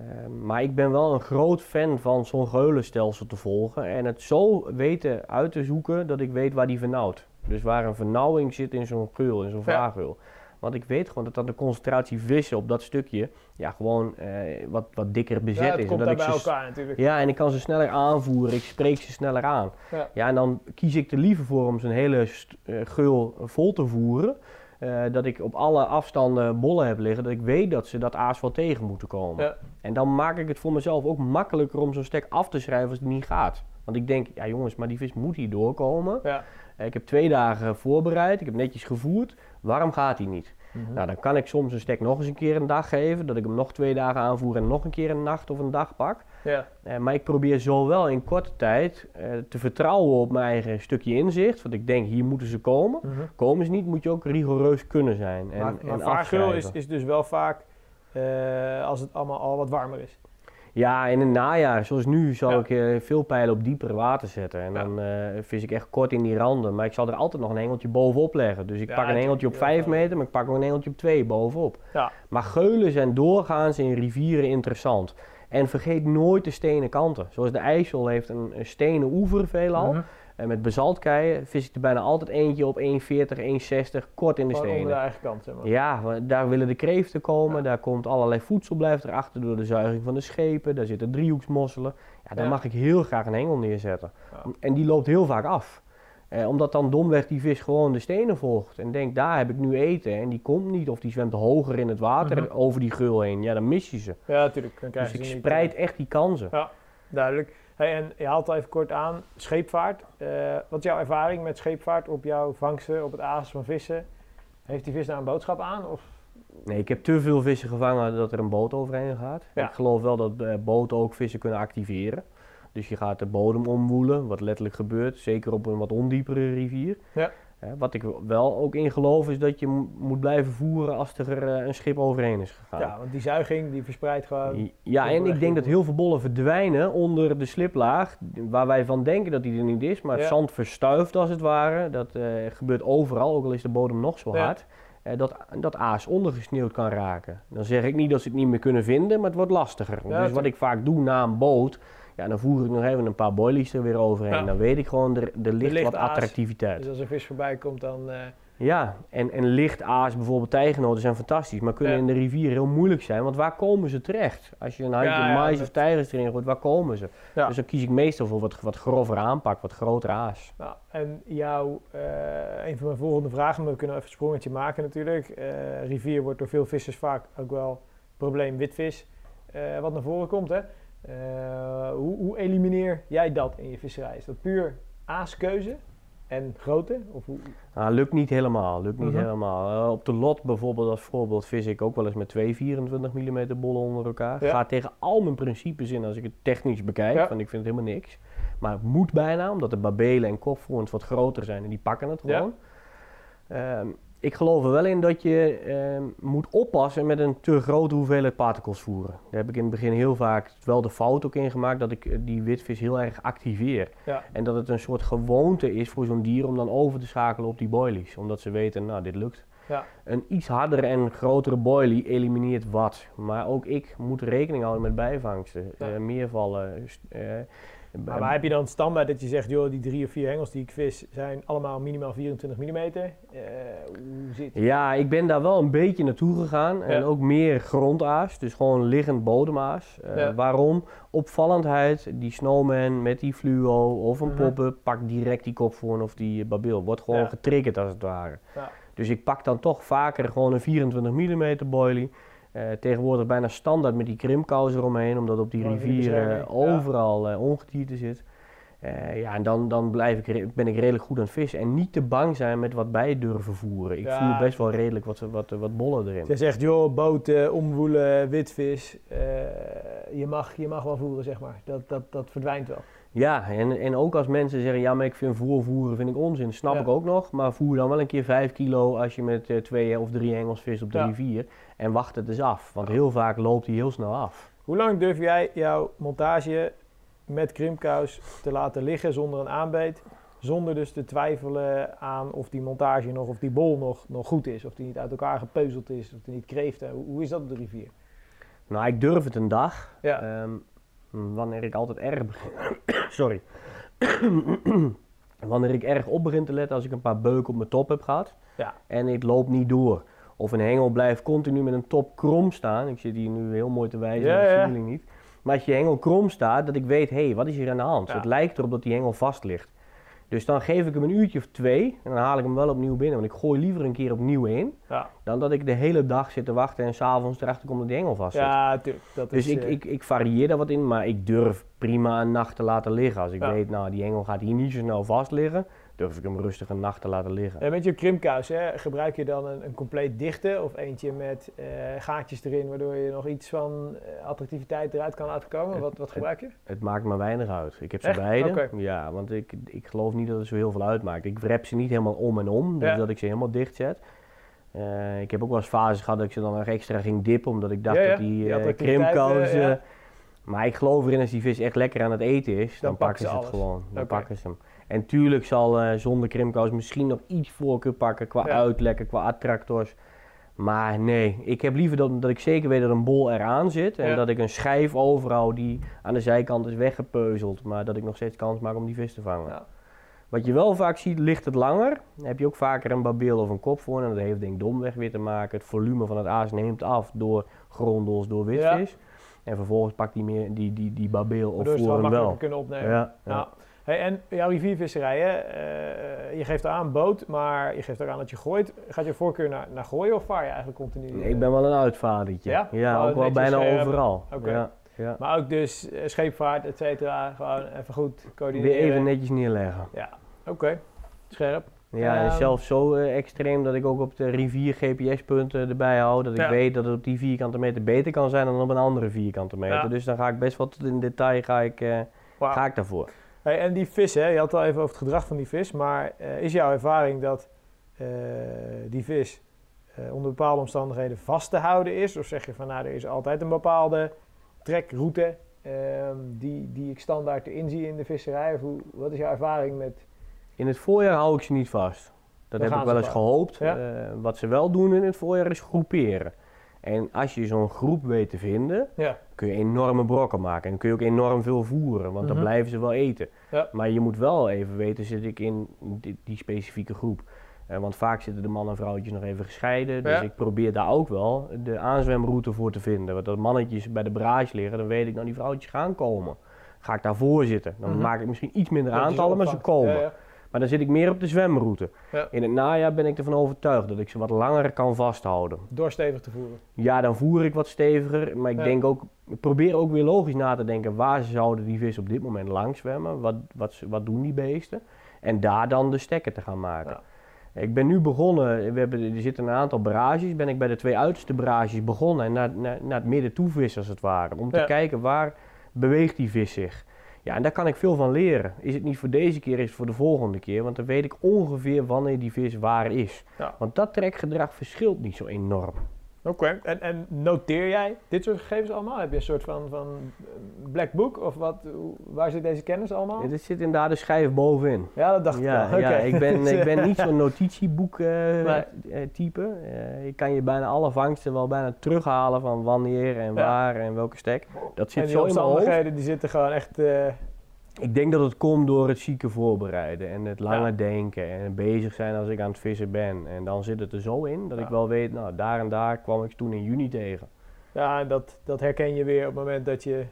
Ehm, maar ik ben wel een groot fan van zo'n geulenstelsel te volgen. En het zo weten uit te zoeken dat ik weet waar die vernauwt. Dus waar een vernauwing zit in zo'n geul, in zo'n Ja. vaargeul. Want ik weet gewoon dat dan de concentratie vissen op dat stukje ja, gewoon eh, wat, wat dikker bezet ja, het is. komt dat bij ik ze elkaar natuurlijk. ja, en ik kan ze sneller aanvoeren, ik spreek ze sneller aan. Ja. Ja, en dan kies ik er liever voor om zo'n hele eh, geul vol te voeren. Eh, dat ik op alle afstanden bollen heb liggen, dat ik weet dat ze dat aas wel tegen moeten komen. Ja. En dan maak ik het voor mezelf ook makkelijker om zo'n stek af te schrijven als het niet gaat. Want ik denk, ja jongens, maar die vis moet hier doorkomen. Ja. Eh, Ik heb twee dagen voorbereid, ik heb netjes gevoerd. Waarom gaat hij niet? Mhm. Nou, dan kan ik soms een stek nog eens een keer een dag geven. Dat ik hem nog twee dagen aanvoer en nog een keer een nacht of een dag pak. Ja. Eh, maar ik probeer zo wel in korte tijd eh, te vertrouwen op mijn eigen stukje inzicht. Want ik denk, hier moeten ze komen. Mhm. Komen ze niet, moet je ook rigoureus kunnen zijn. En, maar maar en is, is dus wel vaak eh, als het allemaal al wat warmer is. Ja, in het najaar, zoals nu, zal Ja. ik veel pijlen op dieper water zetten. En Ja. dan vis ik echt kort in die randen. Maar ik zal er altijd nog een engeltje bovenop leggen. Dus ik Ja, pak een engeltje op tuurlijk, 5 ja. meter, maar ik pak ook een engeltje op 2 bovenop. Ja. Maar geulen zijn doorgaans in rivieren interessant. En vergeet nooit de stenen kanten. Zoals de IJssel heeft een, een stenen oever veelal. Mhm. En met bazaltkeien vis ik er bijna altijd eentje op 1,40, 1,60, kort in de Gewoon onder de stenen. eigen kant, zeg maar. Ja, want daar willen de kreeften komen, Ja. daar komt allerlei voedsel blijft erachter door de zuiging van de schepen, daar zitten driehoeksmosselen. Ja, daar Ja. mag ik heel graag een hengel neerzetten. Ja. En die loopt heel vaak af. Eh, omdat dan domweg die vis gewoon de stenen volgt en denkt, daar heb ik nu eten. En die komt niet of die zwemt hoger in het water Mhm. over die geul heen. Ja, dan mis je ze. Ja, natuurlijk. Dus je ik spreid echt die kansen. Ja, duidelijk. Hey, en je haalt al even kort aan, scheepvaart. Eh, wat is jouw ervaring met scheepvaart op jouw vangsten, op het aas van vissen? Heeft die vis daar een boodschap aan? Of? Nee, ik heb te veel vissen gevangen dat er een boot overheen gaat. Ja. Ik geloof wel dat eh, boten ook vissen kunnen activeren. Dus je gaat de bodem omwoelen, wat letterlijk gebeurt, zeker op een wat ondiepere rivier. Ja. Wat ik wel ook in geloof is dat je mo- moet blijven voeren als er eh, een schip overheen is gegaan. Ja, want die zuiging die verspreidt gewoon. Ja, en ik denk dat heel veel bollen verdwijnen onder de sliplaag, waar wij van denken dat die er niet is, maar het Ja. zand verstuift als het ware. Dat eh, gebeurt overal, ook al is de bodem nog zo Ja. hard. eh, dat, dat aas ondergesneeuwd kan raken. Dan zeg ik niet dat ze het niet meer kunnen vinden, maar het wordt lastiger. dus wat ik vaak doe na een boot, ja, dan voer ik nog even een paar boilies er weer overheen. Ja. Dan weet ik gewoon, er, er ligt ligt wat aas. attractiviteit. Dus als een vis voorbij komt, dan... eh, Ja, en, en licht aas, bijvoorbeeld tijgenoten zijn fantastisch, maar kunnen Ja. in de rivier heel moeilijk zijn. Want waar komen ze terecht? Als je een handje Ja, mais dat- of tijgers erin gooit, waar komen ze? Dus dan kies ik meestal voor wat, wat grover aanpak, wat groter aas. Nou, en jouw, eh, een van mijn volgende vragen, maar we kunnen even een sprongetje maken natuurlijk. Eh, rivier wordt door veel vissers vaak ook wel probleem witvis, eh, wat naar voren komt. Hè? Eh, hoe, hoe elimineer jij dat in je visserij? Is dat puur aaskeuze en grootte? Of hoe? Nou, lukt niet helemaal, lukt niet Mhm. helemaal. Eh, op de lot bijvoorbeeld als voorbeeld vis ik ook wel eens met twee 24 mm bollen onder elkaar. Ja. Gaat tegen al mijn principes in als ik het technisch bekijk, Ja. want ik vind het helemaal niks. Maar het moet bijna, omdat de babelen en kopvoorns wat groter zijn en die pakken het Ja. gewoon. Ik geloof er wel in dat je ehm, moet oppassen met een te grote hoeveelheid particles voeren. Daar heb ik in het begin heel vaak wel de fout ook in gemaakt dat ik eh, die witvis heel erg activeer. Ja. En dat het een soort gewoonte is voor zo'n dier om dan over te schakelen op die boilies. Omdat ze weten, nou dit lukt. Ja. Een iets hardere en grotere boilie elimineert wat. Maar ook ik moet rekening houden met bijvangsten. Ja. eh, meervallen. st- eh, Maar waar heb je dan standaard dat je zegt, joh, die drie of vier hengels die ik vis zijn allemaal minimaal 24 mm? hoe zit Ja, ik ben daar wel een beetje naartoe gegaan. En Ja. ook meer grondaas, dus gewoon liggend bodemaas. Eh, Ja. Waarom? Opvallendheid, die snowman met die fluo of een Mhm. poppen, pak direct die kopvoorn of die babeel. Wordt gewoon Ja. getriggerd als het ware. Ja. Dus ik pak dan toch vaker gewoon een 24 mm boilie. Eh, tegenwoordig bijna standaard met die krimkous eromheen, omdat op die Oh, rivieren ja. overal eh, ongedierte zit. Eh, ja, en dan, dan blijf ik, ben ik redelijk goed aan het vissen. En niet te bang zijn met wat bij durven voeren. Ik Ja. voer best wel redelijk wat, wat, wat bollen erin. Jij zegt, joh, boten, omwoelen, witvis. eh, je, mag, je mag wel voeren, zeg maar. Dat, dat, dat verdwijnt wel. Ja, en, en ook als mensen zeggen, ja, maar ik vind voorvoeren vind ik onzin, snap Ja. ik ook nog. Maar voer dan wel een keer 5 kilo als je met twee of drie hengels vist op de Ja. rivier. En wacht het eens af, want heel vaak loopt hij heel snel af. Hoe lang durf jij jouw montage met krimkous te laten liggen zonder een aanbeet? Zonder dus te twijfelen aan of die montage nog, of die bol nog, nog goed is. Of die niet uit elkaar gepeuzeld is, of die niet kreeft. Hoe, hoe is dat op de rivier? Nou, ik durf het een dag. Ja. Ehm, wanneer ik altijd erg begin. Sorry. wanneer ik erg op begin te letten als ik een paar beuken op mijn top heb gehad. Ja. En ik loop niet door. Of een hengel blijft continu met een top krom staan. Ik zit hier nu heel mooi te wijzen, Ja, dat jullie niet. Maar als je hengel krom staat, dat ik weet, hé, hey, wat is hier aan de hand? Ja. Het lijkt erop dat die hengel vast ligt. Dus dan geef ik hem een uurtje of twee en dan haal ik hem wel opnieuw binnen. Want ik gooi liever een keer opnieuw in, Ja, dan dat ik de hele dag zit te wachten en s'avonds erachter kom dat die hengel vast zit. ja tuurlijk. Dat Dus is, ik, eh, ik, ik varieer daar wat in, maar ik durf prima een nacht te laten liggen. Als ik Ja. weet, nou die engel gaat hier niet zo snel vast liggen, durf ik hem rustig een nacht te laten liggen. eh, met je krimkous, hè, gebruik je dan een, een compleet dichte of eentje met eh, gaatjes erin, waardoor je nog iets van eh, attractiviteit eruit kan laten komen? Wat, wat gebruik je? Het maakt me weinig uit. Ik heb ze Echt? beide. Ja, want ik, ik geloof niet dat het zo heel veel uitmaakt. Ik rep ze niet helemaal om en om, dus Ja. dat ik ze helemaal dicht zet. Ik heb ook wel eens fases gehad dat ik ze dan nog extra ging dippen, omdat ik dacht Ja, ja. dat die, Die Maar ik geloof erin als die vis echt lekker aan het eten is, dan, Dan pakken ze het gewoon. Dan pakken ze hem. En tuurlijk zal eh, zonder krimkous misschien nog iets voorkeur pakken qua Ja. uitlekken, qua attractors. Maar nee, ik heb liever dat, dat ik zeker weet dat een bol eraan zit. En Ja. dat ik een schijf overhoud die aan de zijkant is weggepeuzeld. Maar dat ik nog steeds kans maak om die vis te vangen. Ja. Wat je wel vaak ziet, ligt het langer. Dan heb je ook vaker een babeel of een kop voor. En dat heeft denk ik domweg weer te maken. Het volume van het aas neemt af door grondels, door witvis. En vervolgens pakt die, meer, die, die, die babeel of voor hem makkelijker wel. kunnen opnemen. Ja, ja. Hey, en jouw riviervisserij, hè, eh, je geeft aan boot, maar je geeft ook aan dat je gooit. Gaat je voorkeur naar, naar gooien of vaar je eigenlijk continu? Nee, ik ben wel een uitvadertje. Ja? Ja, Oh, ook wel bijna eh, overal. Ja, ja. Maar ook dus eh, scheepvaart, et cetera, gewoon even goed coördineren. Weer even netjes neerleggen. Ja, oké. Scherp. Ja, Ehm. zelfs zo extreem dat ik ook op de rivier GPS-punten erbij hou. Dat ik Ja. weet dat het op die vierkante meter beter kan zijn dan op een andere vierkante meter. Dus dan ga ik best tot in detail ga ik, ga ik daarvoor. Hey, en die vis, hè, je had het al even over het gedrag van die vis, maar eh, is jouw ervaring dat eh, die vis eh, onder bepaalde omstandigheden vast te houden is? Of zeg je van nou, er is altijd een bepaalde trekroute ehm, die, die ik standaard erin zie in de visserij? Of hoe, wat is jouw ervaring met... In het voorjaar hou ik ze niet vast. Dat Dan heb ik wel eens gehoopt. Ja. Eh, wat ze wel doen in het voorjaar is groeperen. En als je zo'n groep weet te vinden, Ja, kun je enorme brokken maken. En kun je ook enorm veel voeren, want Mhm. dan blijven ze wel eten. Ja. Maar je moet wel even weten, zit ik in die, die specifieke groep. Eh, want vaak zitten de man en vrouwtjes nog even gescheiden. Dus Ja. ik probeer daar ook wel de aanzwemroute voor te vinden. Want als mannetjes bij de barrage liggen, dan weet ik nou die vrouwtjes gaan komen. Ga ik daarvoor zitten. Dan Mhm. maak ik misschien iets minder aantallen, maar ze komen. Maar dan zit ik meer op de zwemroute. Ja. In het najaar ben ik ervan overtuigd dat ik ze wat langer kan vasthouden. Door stevig te voeren. Ja, dan voer ik wat steviger. Maar ik Ja. denk ook, ik probeer ook weer logisch na te denken. Waar zouden die vis op dit moment langs zwemmen? Wat, wat, wat doen die beesten? En daar dan de stekken te gaan maken. Ik ben nu begonnen, we hebben, er zitten een aantal barrages. Ben ik bij de twee uiterste barrages begonnen. En naar, naar, naar het midden toe vissen als het ware. Om te kijken waar beweegt die vis zich. Ja, en daar kan ik veel van leren. Is het niet voor deze keer, is het voor de volgende keer. Want dan weet ik ongeveer wanneer die vis waar is. Ja. Want dat trekgedrag verschilt niet zo enorm. Oké, en, en noteer jij dit soort gegevens allemaal? Heb je een soort van, van eh, black book? Of wat, waar zit deze kennis allemaal? Ja, dit zit inderdaad de schijf bovenin. Ja, dat dacht ik Ja, wel. ja ik, ben, ik ben niet zo'n notitieboek eh, Nee. eh, type. Ik kan je bijna alle vangsten wel bijna terughalen van wanneer en waar en welke stek. Dat En zit die zo in mijn hoofd. omstandigheden die zitten gewoon echt... Ik denk dat het komt door het zieke voorbereiden en het lange Ja. denken en bezig zijn als ik aan het vissen ben. En dan zit het er zo in dat Ja. ik wel weet, nou daar en daar kwam ik toen in juni tegen. ja, en dat, dat herken je weer op het moment dat je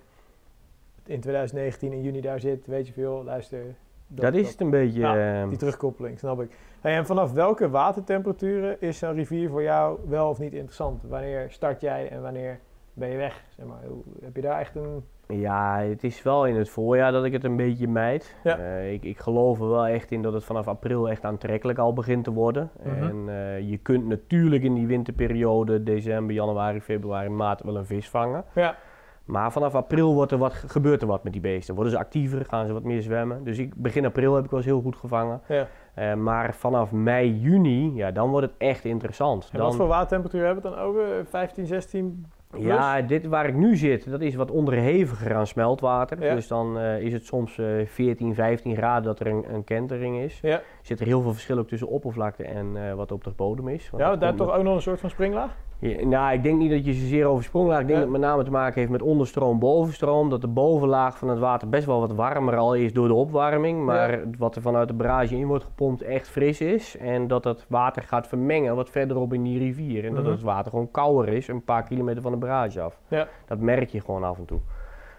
in 2019 in juni daar zit. Weet je veel, luister, Dat, is het een beetje. Ehm, Die terugkoppeling, snap ik. Hey, en vanaf welke watertemperaturen is zo'n rivier voor jou wel of niet interessant? Wanneer start jij en wanneer ben je weg? Zeg maar, heb je daar echt een... Ja, het is wel in het voorjaar dat ik het een beetje mijd. Ja. Eh, ik, ik geloof er wel echt in dat het vanaf april echt aantrekkelijk al begint te worden. Mhm. En eh, je kunt natuurlijk in die winterperiode, december, januari, februari, maart, wel een vis vangen. Ja, Maar vanaf april wordt er wat, gebeurt er wat met die beesten. Worden ze actiever, gaan ze wat meer zwemmen. Dus ik, begin april heb ik wel eens heel goed gevangen. ja. Eh, maar vanaf mei, juni, ja, dan wordt het echt interessant. En Dan, wat voor watertemperatuur hebben we het dan over? 15, 16 plus? Ja, dit waar ik nu zit, dat is wat onderheviger aan smeltwater. Ja. Dus dan eh, is het soms eh 14, 15 graden dat er een, een kentering is. Ja, Zit er heel veel verschil ook tussen oppervlakte en eh, wat op de bodem is. Want ja dat daar toch ook nog een soort van springlaag? Ja, nou, ik denk niet dat je zozeer over spronglaag. Ik denk Ja. dat het met name te maken heeft met onderstroom, bovenstroom. Dat de bovenlaag van het water best wel wat warmer al is door de opwarming. Maar wat er vanuit de barrage in wordt gepompt echt fris is. En dat het water gaat vermengen wat verderop in die rivier. En dat Mhm. het water gewoon kouder is, een paar kilometer van de barrage af. Ja. Dat merk je gewoon af en toe.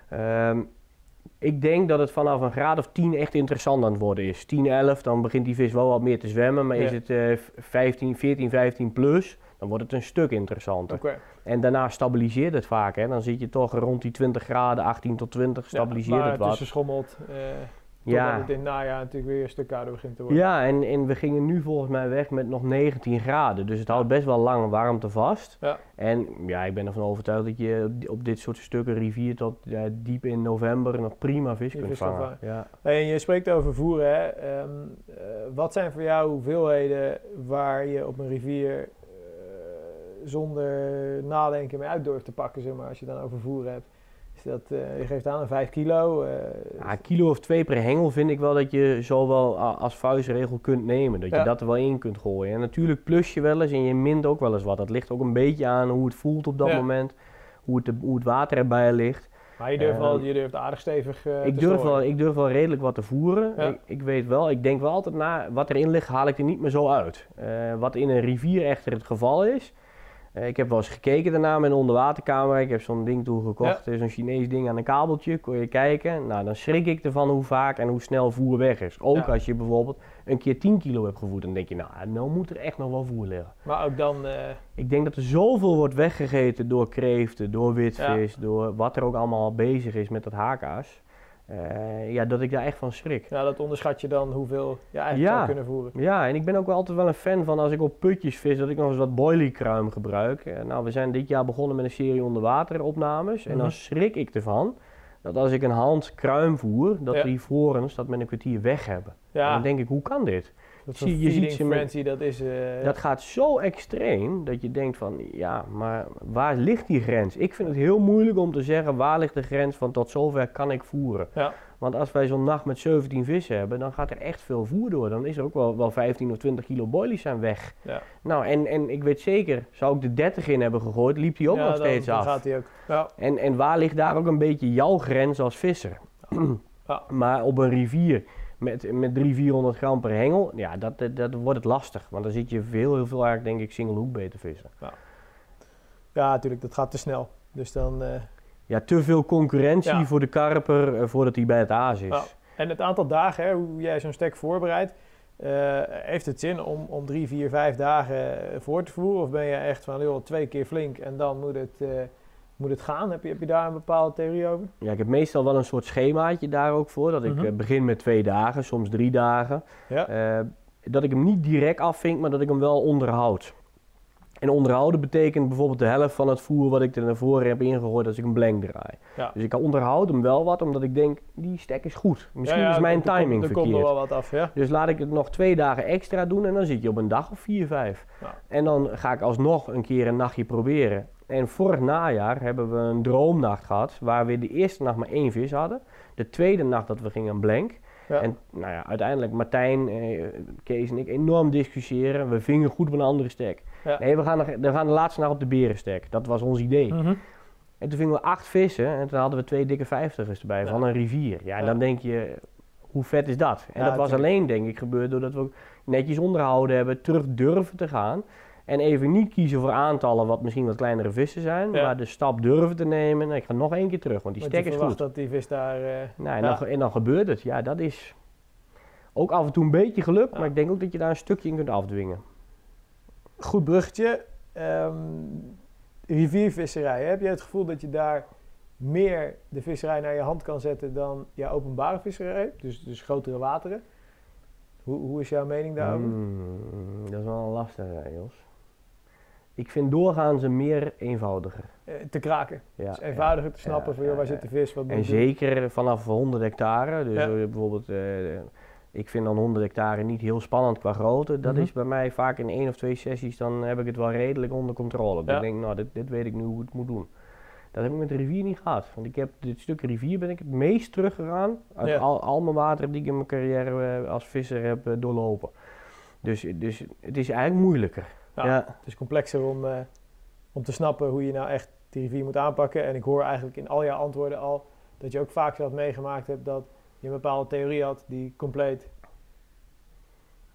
Ehm, ik denk dat het vanaf een graad of 10 echt interessant aan het worden is. 10, 11, dan begint die vis wel wat meer te zwemmen. Maar is het eh, 15, 14, 15 plus, dan wordt het een stuk interessanter. Oké. En daarna stabiliseert het vaak. Hè? Dan zit je toch rond die 20 graden, 18 tot 20, stabiliseert ja, het wat. tussen schommelt. eh Ja. Het in het najaar natuurlijk weer een stuk kouder begint te worden. Ja, en, en we gingen nu volgens mij weg met nog 19 graden. Dus het houdt best wel lang warmte vast. Ja. En ja, ik ben ervan overtuigd dat je op di- op dit soort stukken rivier tot ja, diep in november nog prima vis kunt vis vangen. Ja. Hey, en je spreekt over voeren. Hè? Ehm, eh, wat zijn voor jou hoeveelheden waar je op een rivier zonder nadenken mee uit durft te pakken, zeg maar, als je dan over voeren hebt? Is dat, eh, je geeft aan een 5 kilo. eh, Ja, een kilo of twee per hengel vind ik wel dat je zo wel als vuistregel kunt nemen. Dat je Ja. dat er wel in kunt gooien. En natuurlijk plus je wel eens en je mint ook wel eens wat. Dat ligt ook een beetje aan hoe het voelt op dat Ja. moment. Hoe het, hoe het water erbij ligt. maar je durft, wel, Ehm, je durft aardig stevig eh, ik, te durf storen. wel, ik durf wel redelijk wat te voeren. Ja. Ik, ik weet wel, ik denk wel altijd na, wat erin ligt haal ik er niet meer zo uit. Eh, wat in een rivier echter het geval is. Eh, ik heb wel eens gekeken daarna met een onderwatercamera. Ik heb zo'n ding toegekocht, eh, zo'n Chinees ding aan een kabeltje. Kon je kijken. Nou, dan schrik ik ervan hoe vaak en hoe snel voer weg is. Ook Ja. als je bijvoorbeeld een keer 10 kilo hebt gevoerd. Dan denk je, nou, nou moet er echt nog wel voer liggen. Maar ook dan, eh, Ik denk dat er zoveel wordt weggegeten door kreeften, door witvis, door wat er ook allemaal bezig is met dat haakaas. Eh, ja, dat ik daar echt van schrik. ja, dat onderschat je dan hoeveel je eigenlijk Ja. zou kunnen voeren. Ja, en ik ben ook wel altijd wel een fan van als ik op putjes vis, dat ik nog eens wat boiliekruim gebruik. Eh, nou, we zijn dit jaar begonnen met een serie onderwateropnames. En dan Mhm. schrik ik ervan dat als ik een hand kruim voer, dat Ja. die vorens dat met een kwartier weg hebben. En dan denk ik, hoe kan dit? Dat je ziet ze frenzy, dat is... eh, Dat gaat zo extreem dat je denkt van, ja, maar waar ligt die grens? Ik vind het heel moeilijk om te zeggen, waar ligt de grens van tot zover kan ik voeren? Ja. Want als wij zo'n nacht met 17 vissen hebben, dan gaat er echt veel voer door. Dan is er ook wel, wel 15 of 20 kilo boilies zijn weg. Ja. Nou, en, en ik weet zeker, zou ik de 30 in hebben gegooid, liep die ook ja, nog dan- steeds dan af. gaat ook. Ja, En, en waar ligt daar ook een beetje jouw grens als visser? Maar op een rivier met, met 300, 400 gram per hengel, ja, dat, dat, dat wordt het lastig. Want dan zit je veel, heel veel eigenlijk, denk ik, single hoek beter vissen. ja, natuurlijk, dat gaat te snel. Dus dan... eh, Ja, te veel concurrentie Ja. voor de karper eh, voordat hij bij het aas is. Ja. En het aantal dagen, hè, hoe jij zo'n stek voorbereidt, eh, heeft het zin om, om drie, vier, vijf dagen voor te voeren? Of ben je echt van, joh, twee keer flink en dan moet het, moet het gaan? Heb je, heb je daar een bepaalde theorie over? Ja, ik heb meestal wel een soort schemaatje daar ook voor. Dat ik Mhm. eh, begin met twee dagen, soms drie dagen. Ja, Eh, dat ik hem niet direct afvink, maar dat ik hem wel onderhoud. En onderhouden betekent bijvoorbeeld de helft van het voer wat ik er naar voren heb ingegooid als ik een blank draai. Ja. Dus ik onderhoud hem wel wat, omdat ik denk, die stek is goed. Misschien Ja, is mijn komt- timing Er komt verkeerd. er wel wat af, ja. Dus laat ik het nog twee dagen extra doen en dan zit je op een dag of vier, vijf. En dan ga ik alsnog een keer een nachtje proberen. En vorig najaar hebben we een droomnacht gehad, waar we de eerste nacht maar één vis hadden. De tweede nacht dat we gingen blank. Ja. En nou ja, uiteindelijk Martijn, eh, Kees en ik enorm discussiëren. We vingen goed op een andere stek. Ja. Nee, we gaan, nog- we gaan de laatste nacht op de berenstek. Dat was ons idee. Mhm. En toen vingen we acht vissen en toen hadden we twee dikke vijftigers erbij Ja. van een rivier. Ja, en dan denk je, hoe vet is dat? En dat was alleen denk ik gebeurd doordat we ook netjes onderhouden hebben, terug durven te gaan. En even niet kiezen voor aantallen wat misschien wat kleinere vissen zijn, Ja. maar de stap durven te nemen. Nou, ik ga nog één keer terug, want die Want stek is goed. dat die vis daar... eh, Nou, en, Ja. dan, ge- en dan gebeurt het. Ja, dat is... Ook af en toe een beetje geluk, Ja. maar ik denk ook dat je daar een stukje in kunt afdwingen. Goed bruggetje. Ehm, riviervisserij. Heb je het gevoel dat je daar meer de visserij naar je hand kan zetten dan je openbare visserij? Dus, dus grotere wateren. Hoe, hoe is jouw mening daarover? Hmm, dat is wel een lastige, Jos. Ik vind doorgaans een meer eenvoudiger. Eh, te kraken. Ja, eenvoudiger te snappen ja, van joh, waar zit de vis? Wat En doen? zeker vanaf 100 hectare. Dus eh, bijvoorbeeld, eh, ik vind dan 100 hectare niet heel spannend qua grootte. Dat Mhm. is bij mij vaak in één of twee sessies, dan heb ik het wel redelijk onder controle. Dan Ja. denk ik, nou, dit, dit weet ik nu hoe ik het moet doen. Dat heb ik met de rivier niet gehad. Want ik heb dit stuk rivier ben ik het meest teruggegaan uit al, al mijn wateren die ik in mijn carrière als visser heb doorlopen. Dus, dus het is eigenlijk moeilijker. Ja. Ja. Het is complexer om, eh, om te snappen hoe je nou echt die rivier moet aanpakken. En ik hoor eigenlijk in al jouw antwoorden al dat je ook vaak zelf meegemaakt hebt dat je een bepaalde theorie had die compleet,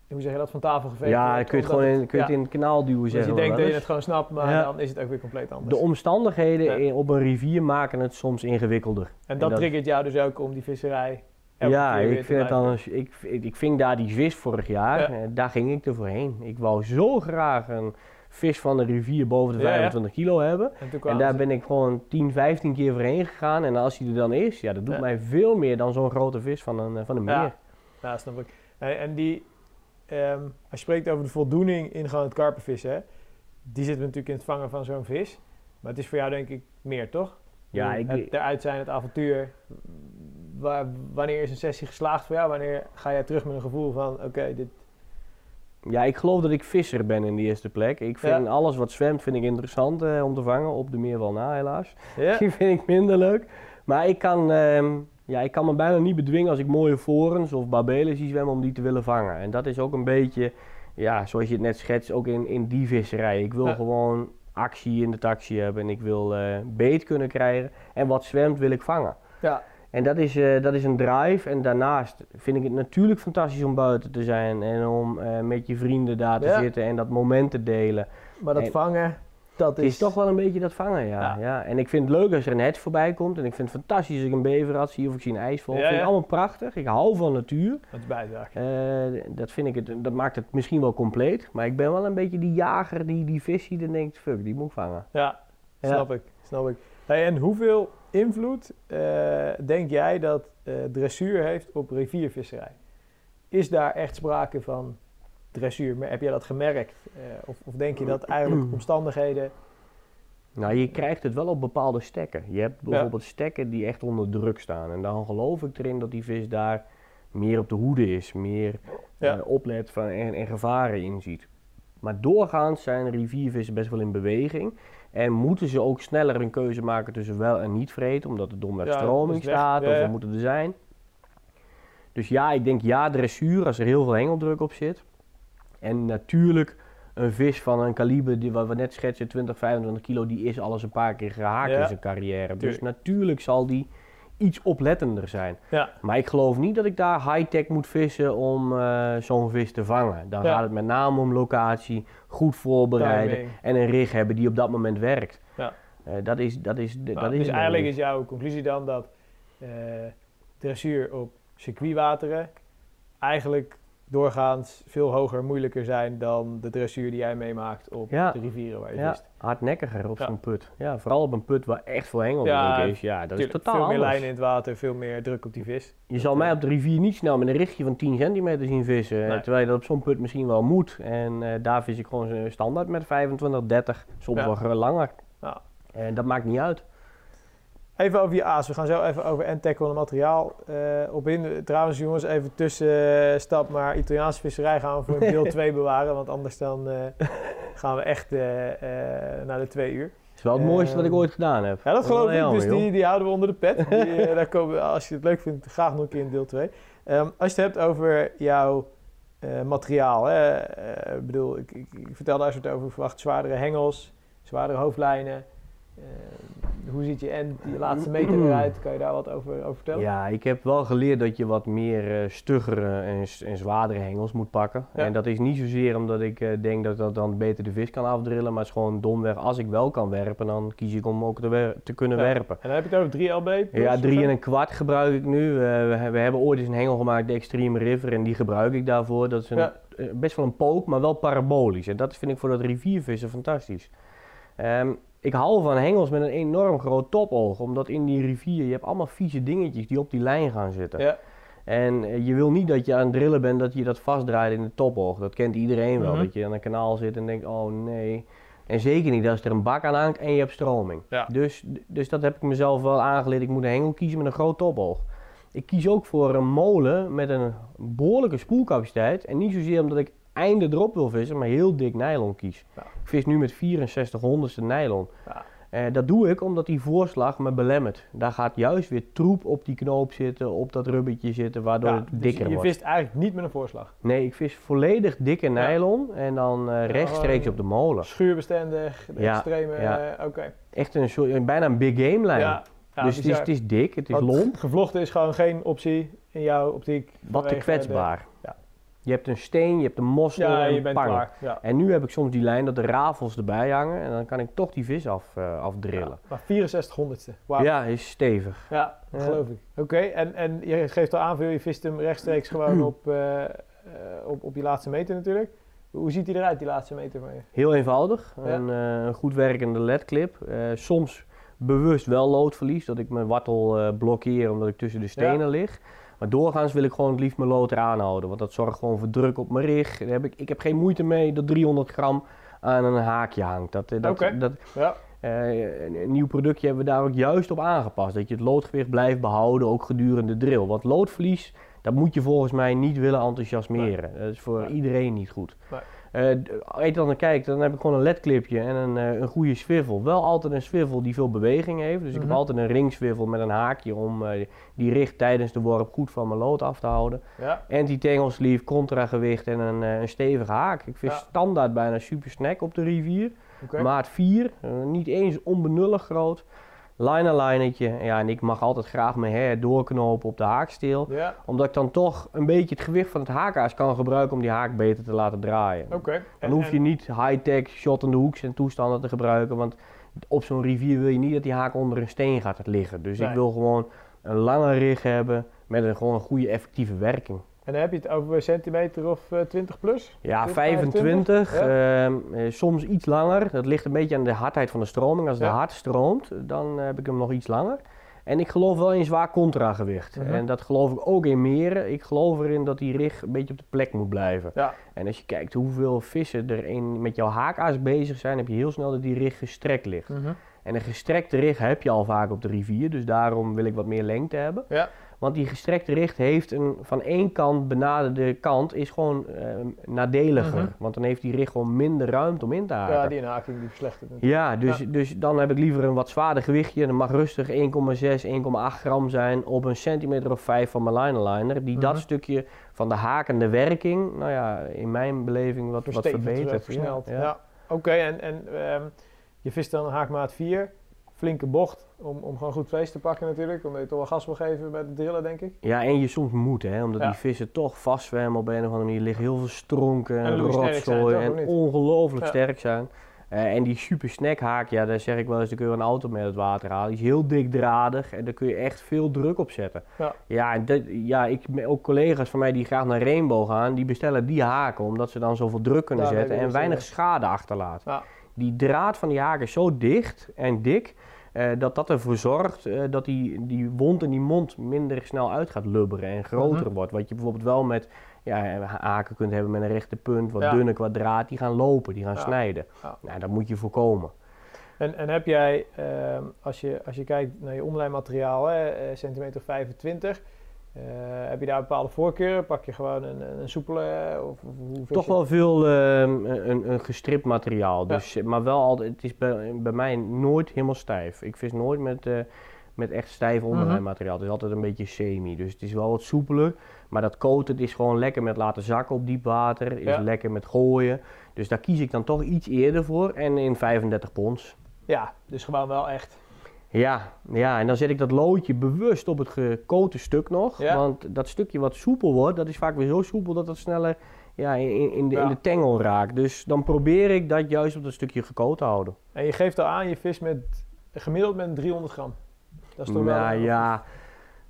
hoe zeg je dat, van tafel geveegd Ja, wordt, dan kun je het gewoon in, kun je ja, het in het kanaal duwen, Dus zeggen je we denkt dat je het gewoon snapt, maar Ja. dan is het ook weer compleet anders. De omstandigheden Ja. in- op een rivier maken het soms ingewikkelder. en dat, dat- triggert jou dus ook om die visserij Ja, ik vind het dan, ik, ik, ving daar die vis vorig jaar, Ja. eh, daar ging ik er voorheen. Ik wou zo graag een vis van de rivier boven de Ja, ja. 25 kilo hebben. En En daar ze- ben ik gewoon 10, 15 keer voorheen gegaan. En als hij er dan is, ja, dat doet mij veel meer dan zo'n grote vis van een, van een meer. Ja. Snap ik. En, en die, ehm, als je spreekt over de voldoening in gewoon het karpenvissen, hè, die zit natuurlijk in het vangen van zo'n vis. Maar het is voor jou denk ik meer, toch? Ja, ik- het eruit zijn, het avontuur. Waar, wanneer is een sessie geslaagd voor jou? Wanneer ga jij terug met een gevoel van, oké, dit... Ja, ik geloof dat ik visser ben in de eerste plek. Ik vind Ja. alles wat zwemt vind ik interessant eh, om te vangen. Op de meer wel na, helaas. Ja, Die vind ik minder leuk. Maar ik kan, ehm, ja, ik kan me bijna niet bedwingen als ik mooie forens of babelen zie zwemmen om die te willen vangen. En dat is ook een beetje, ja, zoals je het net schetst, ook in, in die visserij. Ik wil Ja. gewoon actie in de taxi hebben en ik wil eh, beet kunnen krijgen. En wat zwemt wil ik vangen. ja, En dat is, eh, dat is een drive. En daarnaast vind ik het natuurlijk fantastisch om buiten te zijn. En om eh, met je vrienden daar te Ja. zitten en dat moment te delen. maar dat En- vangen, dat Het is... is toch wel een beetje dat vangen, ja. Ja. ja. En ik vind het leuk als er een hert voorbij komt. En ik vind het fantastisch als ik een beverrad zie of ik zie een ijsvogel. Ja, vind ik allemaal prachtig. Ik hou van natuur. Dat is bijzaak. Eh, dat, vind ik het, dat maakt het misschien wel compleet. Maar ik ben wel een beetje die jager die die vis ziet en denkt... Fuck, die moet ik vangen. Ja, Ja. snap ik, snap ik. Hey, en hoeveel invloed eh, denk jij dat eh, dressuur heeft op riviervisserij? Is daar echt sprake van dressuur? Maar heb jij dat gemerkt? Eh, of, of denk je dat eigenlijk omstandigheden... Nou, je krijgt het wel op bepaalde stekken. Je hebt bijvoorbeeld stekken die echt onder druk staan. En dan geloof ik erin dat die vis daar meer op de hoede is. Meer Ja. oplet van, en, en gevaren inziet. Maar doorgaans zijn riviervissen best wel in beweging. En moeten ze ook sneller een keuze maken tussen wel en niet vreten. Omdat er domweg Ja, stroming staat ja, of we moeten er zijn. Dus ja, ik denk ja dressuur als er heel veel hengeldruk op zit. En natuurlijk een vis van een kaliber die wat we net schetsen, 20, 25 kilo, die is al eens een paar keer gehaakt in zijn carrière. Dus tuurlijk. natuurlijk zal die iets oplettender zijn. Ja, Maar ik geloof niet dat ik daar high-tech moet vissen om eh, zo'n vis te vangen. Dan Ja. gaat het met name om locatie, goed voorbereiden timing. en een rig hebben die op dat moment werkt. Ja. Eh, dat is, dat is, dat Nou, is dus eigenlijk is jouw conclusie dan dat eh, dressuur op circuitwateren eigenlijk doorgaans veel hoger, moeilijker zijn dan de dressuur die jij meemaakt op Ja. de rivieren waar je Ja, vist. hardnekkiger op Ja. zo'n put. Ja, vooral op een put waar echt veel hengeldruk Ja, is. Ja, dat is totaal veel meer anders. lijnen in het water, veel meer druk op die vis. Je zal mij op de rivier niet snel met een richtje van 10 centimeter zien vissen. Nee. Terwijl je dat op zo'n put misschien wel moet. En eh, daar vis ik gewoon standaard met 25, 30, soms Ja. wel langer. Ja. En dat maakt niet uit. Even over je aas. We gaan zo even over en materiaal eh, op in. Trouwens jongens, even tussenstap maar Italiaanse visserij gaan we voor deel 2 bewaren. Want anders dan eh, gaan we echt eh, naar de twee uur. Het is wel het mooiste wat ik ooit gedaan heb. Ja, dat geloof ik. jammer, dus die, die houden we onder de pet. Die, daar komen, als je het leuk vindt, graag nog een keer in deel 2. Ehm, als je het hebt over jouw materiaal. Hè, ik bedoel, ik, ik, ik vertelde het over verwacht zwaardere hengels, zwaardere hoofdlijnen. Eh, hoe ziet je en die laatste meter eruit? Kan je daar wat over, over vertellen? Ja, ik heb wel geleerd dat je wat meer eh, stuggere en, en zwaardere hengels moet pakken. Ja. En dat is niet zozeer omdat ik eh, denk dat dat dan beter de vis kan afdrillen, maar het is gewoon domweg. Als ik wel kan werpen, dan kies ik om ook te, kunnen Ja. werpen. En dan heb je het over 3 LB? plus Ja, of drie zo? en een kwart gebruik ik nu. Eh, we, he- we hebben ooit eens een hengel gemaakt, de Extreme River, en die gebruik ik daarvoor. Dat is een, Ja. eh, best wel een pook, maar wel parabolisch. En dat vind ik voor dat riviervissen fantastisch. Ehm, ik hou van hengels met een enorm groot topoog, omdat in die rivier, je hebt allemaal vieze dingetjes die op die lijn gaan zitten. Ja. En eh, je wil niet dat je aan het drillen bent dat je dat vastdraait in de topoog. Dat kent iedereen wel, Mhm. dat je aan een kanaal zit en denkt, oh nee. En zeker niet als er een bak aan hangt en je hebt stroming. Ja. Dus, dus dat heb ik mezelf wel aangeleerd. Ik moet een hengel kiezen met een groot topoog. Ik kies ook voor een molen met een behoorlijke spoelcapaciteit. En niet zozeer omdat ik einde erop wil vissen, maar heel dik nylon kies. Ja. Ik vis nu met 64 honderdste nylon. Ja. Eh, dat doe ik omdat die voorslag me belemmert. Daar gaat juist weer troep op die knoop zitten, op dat rubbertje zitten, waardoor Ja, het dus dikker je wordt. vist eigenlijk niet met een voorslag. Nee, ik vis volledig dikke Ja. nylon en dan eh, rechtstreeks gewoon op de molen. Schuurbestendig, de extreme, oké. Echt een soort, bijna een big game lijn. Ja, dus het is, bizar. het is dik, het is lomp. Gevlochten is gewoon geen optie in jouw optiek. Wat te kwetsbaar. ja. Je hebt een steen, je hebt een mostel ja, en je bent pang. klaar. Ja. En nu heb ik soms die lijn dat de rafels erbij hangen en dan kan ik toch die vis af, eh, afdrillen. Ja, maar 64 honderdste. Wauw. Ja, is stevig. Ja, geloof ik. Oké, en, en je geeft al aan, veel, je vist hem rechtstreeks gewoon op, eh, eh, op, op je laatste meter natuurlijk. Hoe ziet hij eruit, die laatste meter van je? Heel eenvoudig. Een, goed werkende ledclip. Soms bewust wel loodverlies, dat ik mijn wattel blokkeer omdat ik tussen de stenen lig. Maar doorgaans wil ik gewoon het liefst mijn lood eraan houden, want dat zorgt gewoon voor druk op mijn rig. Daar heb ik, ik heb geen moeite mee dat 300 gram aan een haakje hangt. Dat, eh, dat, Oké. dat, Ja, Eh, een, een nieuw productje hebben we daar ook juist op aangepast. Dat je het loodgewicht blijft behouden, ook gedurende de drill. Want loodverlies, dat moet je volgens mij niet willen enthousiasmeren. Dat is voor Nee. iedereen niet goed. Nee. Eh, als dan naar kijkt, dan heb ik gewoon een ledclipje en een, eh, een goede swivel. Wel altijd een swivel die veel beweging heeft. Dus ik Mhm. heb altijd een ringswivel met een haakje om eh, die richt tijdens de worp goed van mijn lood af te houden. ja. Anti-tangle sleeve, contragewicht en een, een stevige haak. Ik vis Ja. standaard bijna super snack op de rivier. Maat 4, eh, niet eens onbenullig groot. Liner-linertje. Ja, en ik mag altijd graag mijn hair doorknopen op de haaksteel. Ja, Omdat ik dan toch een beetje het gewicht van het haakaas kan gebruiken om die haak beter te laten draaien. oké. Dan En- hoef je niet high-tech shot in de hoeks en toestanden te gebruiken. Want op zo'n rivier wil je niet dat die haak onder een steen gaat liggen. Dus Nee. ik wil gewoon een lange rig hebben met een, gewoon een goede effectieve werking. En dan heb je het over een centimeter of eh, 20 plus? Ja, 20, 25, 25, ehm, eh, soms iets langer. Dat ligt een beetje aan de hardheid van de stroming. Als het Ja. hard stroomt, dan eh, heb ik hem nog iets langer. En ik geloof wel in zwaar contragewicht. Mhm. En dat geloof ik ook in meren. Ik geloof erin dat die rig een beetje op de plek moet blijven. Ja. En als je kijkt hoeveel vissen er in, met jouw haakaas bezig zijn, heb je heel snel dat die rig gestrekt ligt. Mhm. En een gestrekte rig heb je al vaak op de rivier, dus daarom wil ik wat meer lengte hebben. Ja. Want die gestrekte rig heeft een van één kant benaderde kant is gewoon eh, nadeliger. Mhm. Want dan heeft die rig gewoon minder ruimte om in te haken. Ja, Ja, die inhaking die verslechtert natuurlijk. dus, Ja. dus dan heb ik liever een wat zwaarder gewichtje. Dan mag rustig 1,6, 1,8 gram zijn op een centimeter of 5 van mijn linerliner. Die dat Mhm. stukje van de hakende werking, nou ja, in mijn beleving wat, wat verbetert. versneld. Ja, Ja, ja. oké. En, en ehm, je vist dan haakmaat 4. Flinke bocht om, om gewoon goed vlees te pakken natuurlijk. Omdat je toch wel gas wil geven bij de drillen, denk ik. Ja, en je soms moet, hè, omdat Ja. die vissen toch vastzwemmen op een of andere manier. Er liggen heel veel stronken En rotzooi en ongelooflijk Ja. sterk zijn. Eh, en die super snackhaak, ja, daar zeg ik wel eens, dan kun je een auto met het water halen. Die is heel dikdradig en daar kun je echt veel druk op zetten. Ja. Ja, en dat, ja ik, ook collega's van mij die graag naar Rainbow gaan, die bestellen die haken, omdat ze dan zoveel druk kunnen Ja, zetten en weinig schade achterlaten. Ja. Die draad van die haak is zo dicht en dik, eh, dat dat ervoor zorgt eh, dat die, die wond in die mond minder snel uit gaat lubberen en groter Mhm. wordt. Wat je bijvoorbeeld wel met ja, haken kunt hebben met een rechte punt, wat Ja. dunne kwadraat, die gaan lopen, die gaan Ja. snijden. Ja. Nou, dat moet je voorkomen. En, en heb jij, ehm, als, je, als je kijkt naar je onderlijnmateriaal, hè, eh, centimeter 25, eh, heb je daar bepaalde voorkeuren? Pak je gewoon een, een, een soepele, eh, of, of hoe Toch je- wel veel ehm, een, een gestript materiaal, dus, maar wel altijd, het is bij, bij mij nooit helemaal stijf. Ik vis nooit met, eh, met echt stijf Mhm. onderlijnmateriaal, het is altijd een beetje semi, dus het is wel wat soepeler. Maar dat coated is gewoon lekker met laten zakken op diep water, is Ja. lekker met gooien. Dus daar kies ik dan toch iets eerder voor en in 35 pons. Ja, dus gewoon wel echt. Ja, ja, en dan zet ik dat loodje bewust op het gekoten stuk nog. Ja. Want dat stukje wat soepel wordt, dat is vaak weer zo soepel dat het sneller ja, in, in, in de, in Ja. de tengel raakt. Dus dan probeer ik dat juist op dat stukje gekoot te houden. En je geeft al aan, je vis met gemiddeld met 300 gram. Dat is toch wel. Nou ja,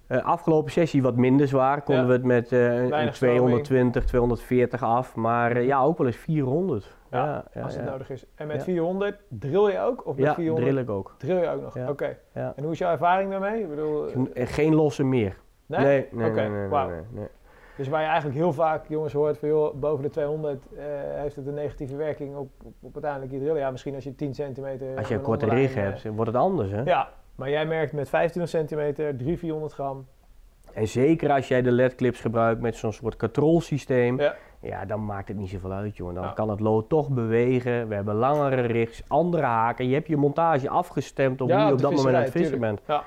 eh, afgelopen sessie wat minder zwaar. Konden Ja. we het met eh, een Weinig 220, 240 af. Maar eh, ja, ook wel eens 400. Ja, als het ja. nodig is. En met Ja. 400 drill je ook? Of met Ja, 400 drill ik ook. drill je ook nog? Oké. En hoe is jouw ervaring daarmee? Ik bedoel, eh, Eh, Geen losse meer. nee? Nee, nee, nee, nee. Dus waar je eigenlijk heel vaak jongens hoort van joh, boven de 200 eh, heeft het een negatieve werking op, op, op uiteindelijk je drill. Ja, misschien als je 10 centimeter... Als je een korte rig eh, hebt, wordt het anders hè? Ja, maar jij merkt met 25 centimeter, 300, 400 gram. En zeker als jij de LED-clips gebruikt met zo'n soort controlsysteem, Ja. Ja. dan maakt het niet zoveel uit, joh. Dan Ja. kan het lood toch bewegen. We hebben langere rigs, andere haken. Je hebt je montage afgestemd op Ja, hoe je op dat moment aan het vissen bent. Ja,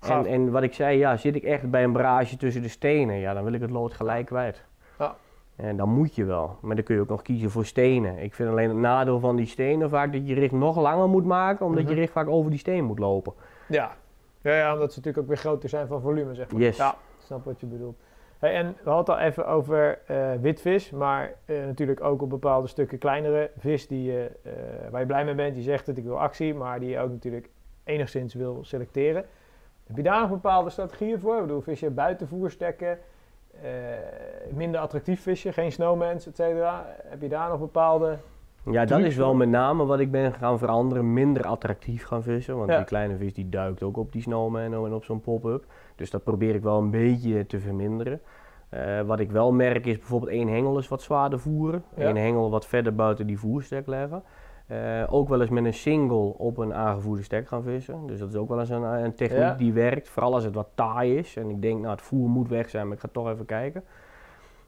En, en wat ik zei, ja, zit ik echt bij een barrage tussen de stenen, ja, dan wil ik het lood gelijk kwijt. Ja. En dan moet je wel. Maar dan kun je ook nog kiezen voor stenen. Ik vind alleen het nadeel van die stenen vaak dat je rig nog langer moet maken, omdat Mhm. je rig vaak over die steen moet lopen. Ja. Ja, ja, omdat ze natuurlijk ook weer groter zijn van volume, zeg maar. Yes. Ja, snap wat je bedoelt. Hey, en we hadden het al even over eh, witvis, maar eh, natuurlijk ook op bepaalde stukken kleinere vis die eh, waar je blij mee bent. Je zegt het, ik wil actie, maar die je ook natuurlijk enigszins wil selecteren. Heb je daar nog bepaalde strategieën voor? Ik bedoel, vis je buiten voerstekken, minder attractief vissen, geen snowmans, et cetera. Heb je daar nog bepaalde... Ja, dat is wel met name wat ik ben gaan veranderen. Minder attractief gaan vissen. Want Ja. die kleine vis die duikt ook op die snowman en op zo'n pop-up. Dus dat probeer ik wel een beetje te verminderen. Eh, wat ik wel merk is bijvoorbeeld één hengel is wat zwaarder voeren. Ja. Eén hengel wat verder buiten die voerstek leggen. Eh, ook wel eens met een single op een aangevoerde stek gaan vissen. Dus dat is ook wel eens een, een techniek Ja. die werkt. Vooral als het wat taai is. En ik denk, nou het voer moet weg zijn, maar ik ga toch even kijken.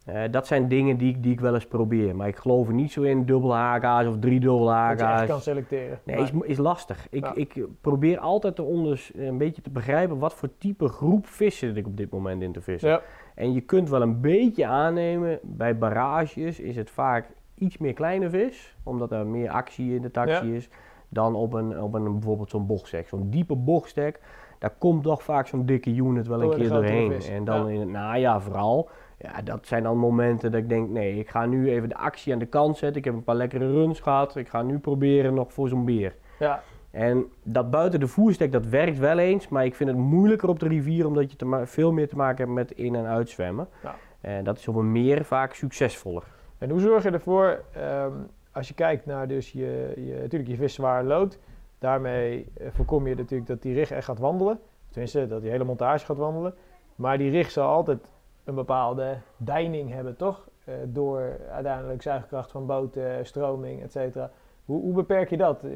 Eh, dat zijn dingen die, ik- die ik wel eens probeer. Maar ik geloof er niet zo in dubbel HK's of drie dubbel Dat je echt HK's. kan selecteren. Nee, Maar- is, is lastig. Ik, Ja. ik probeer altijd te onders, een beetje te begrijpen wat voor type groep vissen zit ik op dit moment in te vissen. ja. En je kunt wel een beetje aannemen, bij barrages is het vaak iets meer kleine vis, omdat er meer actie in de taxi Ja. is, dan op een, op een bijvoorbeeld zo'n bochtstek. Zo'n diepe bochtstek, daar komt toch vaak zo'n dikke unit wel een keer doorheen. En dan in het najaar vooral. Ja, dat zijn dan momenten dat ik denk, nee, ik ga nu even de actie aan de kant zetten. Ik heb een paar lekkere runs gehad. Ik ga nu proberen nog voor zo'n beer. ja, En dat buiten de voerstek, dat werkt wel eens. Maar ik vind het moeilijker op de rivier, omdat je te veel meer te maken hebt met in- en uitzwemmen. Ja. En dat is op een meer vaak succesvoller. En hoe zorg je ervoor, ehm, als je kijkt naar dus je, je, natuurlijk je vis zwaar lood, daarmee eh, voorkom je natuurlijk dat die rig echt gaat wandelen. Tenminste, dat die hele montage gaat wandelen. Maar die rig zal altijd een bepaalde deining hebben, toch? Eh, door uiteindelijk zuigkracht van boten, stroming, et cetera. Hoe, hoe beperk je dat? Eh,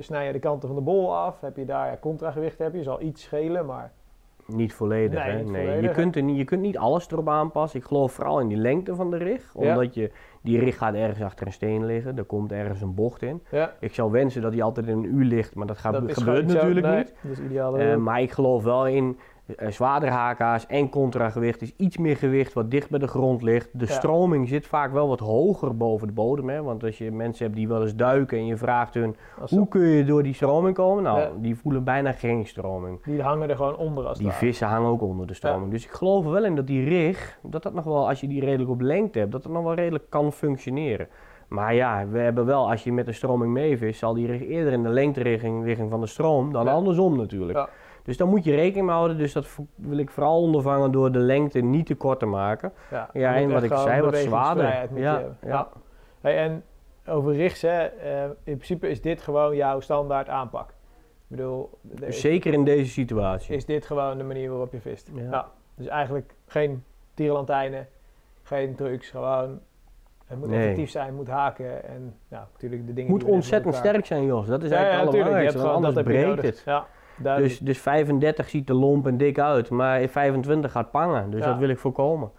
snij je de kanten van de bol af? Heb je daar ja, contragewicht? Heb je zal iets schelen, maar Niet volledig, Nee, hè? niet nee. volledig, je, kunt er niet, je kunt niet alles erop aanpassen. Ik geloof vooral in die lengte van de rig. Ja. Omdat je, die rig gaat ergens achter een steen liggen. Er komt ergens een bocht in. ja, Ik zou wensen dat die altijd in een uur ligt, maar dat, gaat, dat gebeurt zo. natuurlijk Nee, niet. Dat is ideaal. Eh, maar ik geloof wel in zwaardere HK's en contragewicht is iets meer gewicht wat dicht bij de grond ligt. De Ja. stroming zit vaak wel wat hoger boven de bodem. Hè? Want als je mensen hebt die wel eens duiken en je vraagt hun hoe kun je door die stroming komen? Nou, Ja. die voelen bijna geen stroming. Die hangen er gewoon onder als Die vissen hangen ook onder de stroming. Dus ik geloof er wel in dat die rig, dat dat nog wel, als je die redelijk op lengte hebt, dat dat nog wel redelijk kan functioneren. Maar ja, we hebben wel, als je met de stroming meevist, zal die rig eerder in de lengterichting richting van de stroom dan andersom natuurlijk. Ja. Dus daar moet je rekening mee houden. Dus dat wil ik vooral ondervangen door de lengte niet te kort te maken. Ja, Ja, en wat ik zei, wat zwaarder. Ja, ja. Hey, en over rigs, hè, eh, in principe is dit gewoon jouw standaard aanpak. Ik bedoel, is, Zeker in deze situatie. is dit gewoon de manier waarop je vist. Ja. Ja, dus eigenlijk geen tierenlantijnen, geen trucs, gewoon... Het moet Nee. effectief zijn, moet haken en ja, natuurlijk de dingen moet ontzettend sterk zijn, Jos. Dat is Ja, ja, eigenlijk het natuurlijk. Je hebt allerbelangrijkste, gewoon, want dat anders breekt het. Ja, duidelijk. Dus, dus 35 ziet er lomp en dik uit, maar 25 gaat pangen. Dus Ja. dat wil ik voorkomen.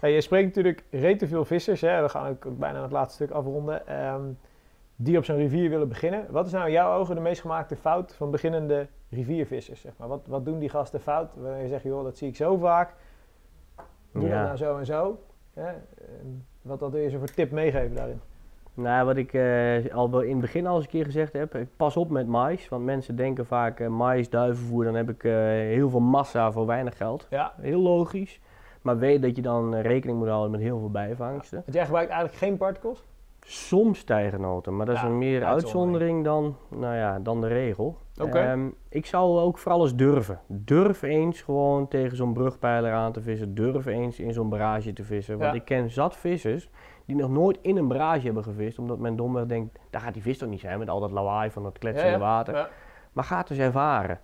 Hey, je spreekt natuurlijk rete veel vissers, hè? we gaan ook bijna het laatste stuk afronden, ehm, die op zo'n rivier willen beginnen. Wat is nou in jouw ogen de meest gemaakte fout van beginnende riviervissers? Zeg maar? wat, wat doen die gasten fout? Wanneer je zegt, joh, dat zie ik zo vaak, doe Ja. dat nou zo en zo. Hè? Ehm, wat wat wil je ze voor tip meegeven daarin? Nou, wat ik eh, al in het begin al eens een keer gezegd heb, ik pas op met mais. Want mensen denken vaak, eh mais, duivenvoer, dan heb ik eh, heel veel massa voor weinig geld. Ja. Heel logisch. Maar weet dat je dan rekening moet houden met heel veel bijvangsten. Want jij gebruikt eigenlijk geen particles? Soms tijgernoten, maar dat is een meer uitzondering. dan, nou ja, dan de regel. Oké. Ehm, ik zou ook vooral eens durven. Durf eens gewoon tegen zo'n brugpijler aan te vissen. Durf eens in zo'n barrage te vissen. Want Ja. ik ken zat vissers die nog nooit in een barrage hebben gevist. Omdat men domweg denkt, daar gaat die vis toch niet zijn met al dat lawaai van dat kletsende water. Ja. Maar ga het eens ervaren.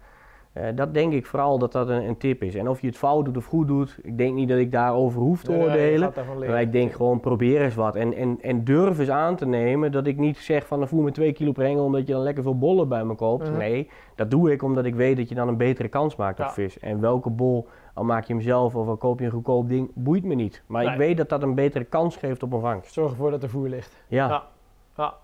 Eh, dat denk ik vooral dat dat een, een tip is. En of je het fout doet of goed doet, ik denk niet dat ik daarover hoef te Nee, oordelen. gaat. Maar ik denk gewoon probeer eens wat. En, en, en durf eens aan te nemen dat ik niet zeg van dan voer me 2 kilo per omdat je dan lekker veel bollen bij me koopt. Mhm. Nee, dat doe ik omdat ik weet dat je dan een betere kans maakt op Ja. vis. En welke bol, al maak je hem zelf of al koop je een goedkoop ding, boeit me niet. Maar Nee. ik weet dat dat een betere kans geeft op een vangst. Zorg ervoor dat er voer ligt. Ja, Ja. Ja,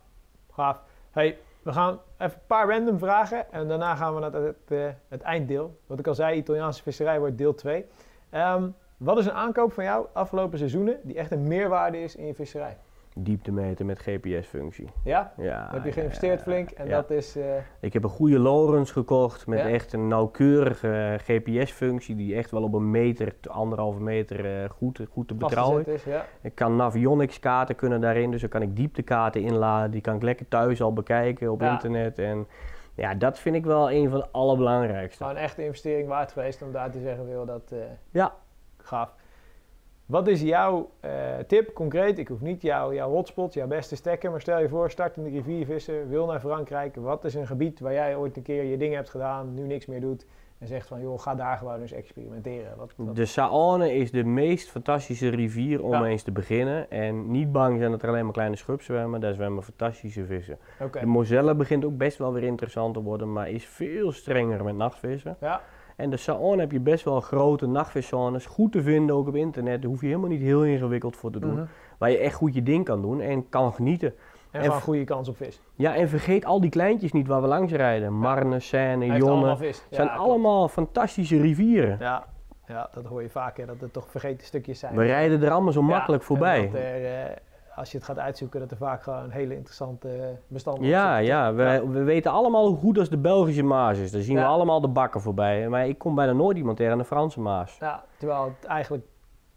gaaf. Hey, we gaan even een paar random vragen en daarna gaan we naar het, eh, het einddeel. Wat ik al zei, Italiaanse visserij wordt deel 2. Ehm, wat is een aankoop van jou afgelopen seizoenen die echt een meerwaarde is in je visserij? Dieptemeter met GPS-functie. Ja? Heb je geïnvesteerd ja, flink en ja. dat is... eh, Ik heb een goede Lowrens gekocht met echt een nauwkeurige GPS-functie die echt wel op een meter, anderhalve meter eh, goed, goed te betrouwen is. Ja. Ik kan Navionics kaarten kunnen daarin, dus dan kan ik dieptekaarten inladen. Die kan ik lekker thuis al bekijken op internet. En ja, dat vind ik wel een van de allerbelangrijkste. Een investering waard geweest om daar te zeggen, wil dat eh, Ja, gaaf. Wat is jouw eh, tip, concreet? Ik hoef niet jouw, jouw hotspot, jouw beste stekker, maar stel je voor, start in de riviervissen, wil naar Frankrijk. Wat is een gebied waar jij ooit een keer je dingen hebt gedaan, nu niks meer doet en zegt van, joh, ga daar gewoon eens experimenteren. Wat, wat- de Saône is de meest fantastische rivier om Ja. eens te beginnen. En niet bang zijn dat er alleen maar kleine schub zwemmen, daar zwemmen fantastische vissen. De Moselle begint ook best wel weer interessant te worden, maar is veel strenger met nachtvissen. ja, En de Saône heb je best wel grote nachtviszones, goed te vinden ook op internet. Daar hoef je helemaal niet heel ingewikkeld voor te doen. Mhm. Waar je echt goed je ding kan doen en kan genieten. En, En gewoon goede kans op vis. Ja, en vergeet al die kleintjes niet waar we langs rijden. Marne, Seine, allemaal Jonne. vis. Het zijn Ja, allemaal fantastische rivieren. Ja, ja, dat hoor je vaker, dat het toch vergeten stukjes zijn. We rijden er allemaal zo makkelijk voorbij. er, eh, als je het gaat uitzoeken, dat er vaak gewoon hele interessante bestanden Ja, zitten. ja, we, we weten allemaal hoe goed als de Belgische Maas is. Daar zien we Ja. allemaal de bakken voorbij. Maar ik kom bijna nooit iemand tegen aan de Franse Maas. Ja, terwijl het eigenlijk...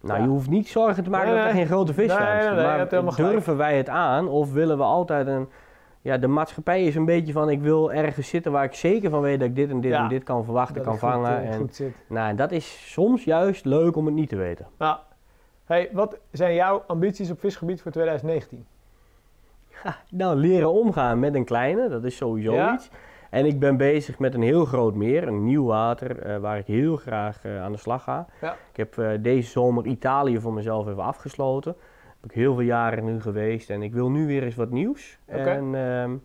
Nou, Ja. je hoeft niet zorgen te maken Nee, dat er nee. geen grote vis Nee, zijn. maar gelijk. durven wij het aan of willen we altijd een... Ja, de maatschappij is een beetje van ik wil ergens zitten waar ik zeker van weet dat ik dit en dit Ja, en dit kan verwachten, kan goed, vangen. eh, en, goed zit. Nou, en dat is soms juist leuk om het niet te weten. Nou, hey, wat zijn jouw ambities op visgebied voor 2019? Nou, leren omgaan met een kleine, dat is sowieso Ja. iets. En ik ben bezig met een heel groot meer, een nieuw water, eh, waar ik heel graag eh, aan de slag ga. Ja. Ik heb eh, deze zomer Italië voor mezelf even afgesloten. Heb ik heel veel jaren nu geweest en ik wil nu weer eens wat nieuws. Oké. En ehm,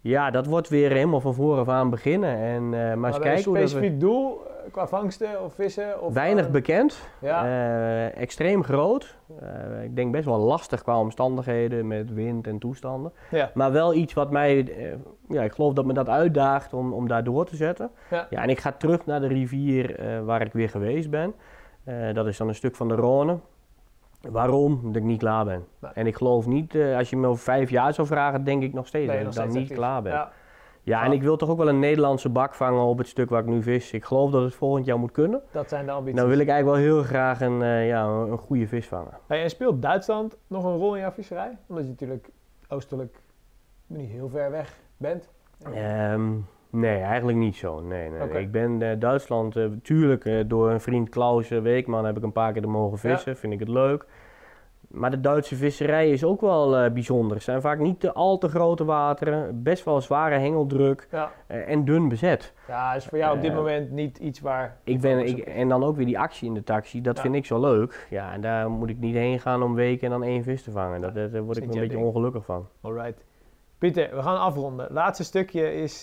ja, dat wordt weer helemaal van voren af aan beginnen. En, eh, maar eens Maar een kijken hoe dat we... specifiek doel qua vangsten of vissen? Of Weinig gewoon- bekend, Ja, eh, extreem groot. Eh, ik denk best wel lastig qua omstandigheden met wind en toestanden. ja. Maar wel iets wat mij, eh, ja, ik geloof dat me dat uitdaagt om, om daar door te zetten. Ja. Ja, en ik ga terug naar de rivier eh, waar ik weer geweest ben. Eh, dat is dan een stuk van de Rhône. Waarom? Omdat ik niet klaar ben. Nee. En ik geloof niet, eh, als je me over vijf jaar zou vragen, denk ik nog steeds dat ik dan niet klaar ben. Ja, Ja, en ik wil toch ook wel een Nederlandse bak vangen op het stuk waar ik nu vis. Ik geloof dat het volgend jaar moet kunnen. dat zijn de ambities. Dan wil ik eigenlijk wel heel graag een, eh, ja, een goede vis vangen. Hey, en speelt Duitsland nog een rol in jouw visserij? Omdat je natuurlijk oostelijk niet heel ver weg bent. Ehm, nee, eigenlijk niet zo. Nee, nee. Ik ben eh, Duitsland, eh tuurlijk, door een vriend Klaus Weekman heb ik een paar keer er mogen vissen. Vind ik het leuk. Maar de Duitse visserij is ook wel eh, bijzonder. Het zijn vaak niet te al te grote wateren, best wel zware hengeldruk Ja, eh, en dun bezet. ja is voor jou op dit Eh, moment niet iets waar... Ik ben, ik, en dan ook weer die actie in de taxi, dat Ja. vind ik zo leuk. Ja, en daar moet ik niet heen gaan om weken en dan één vis te vangen. Dat, dat- daar word ik een beetje ding. ongelukkig van. Alright. Pieter, we gaan afronden. Laatste stukje is,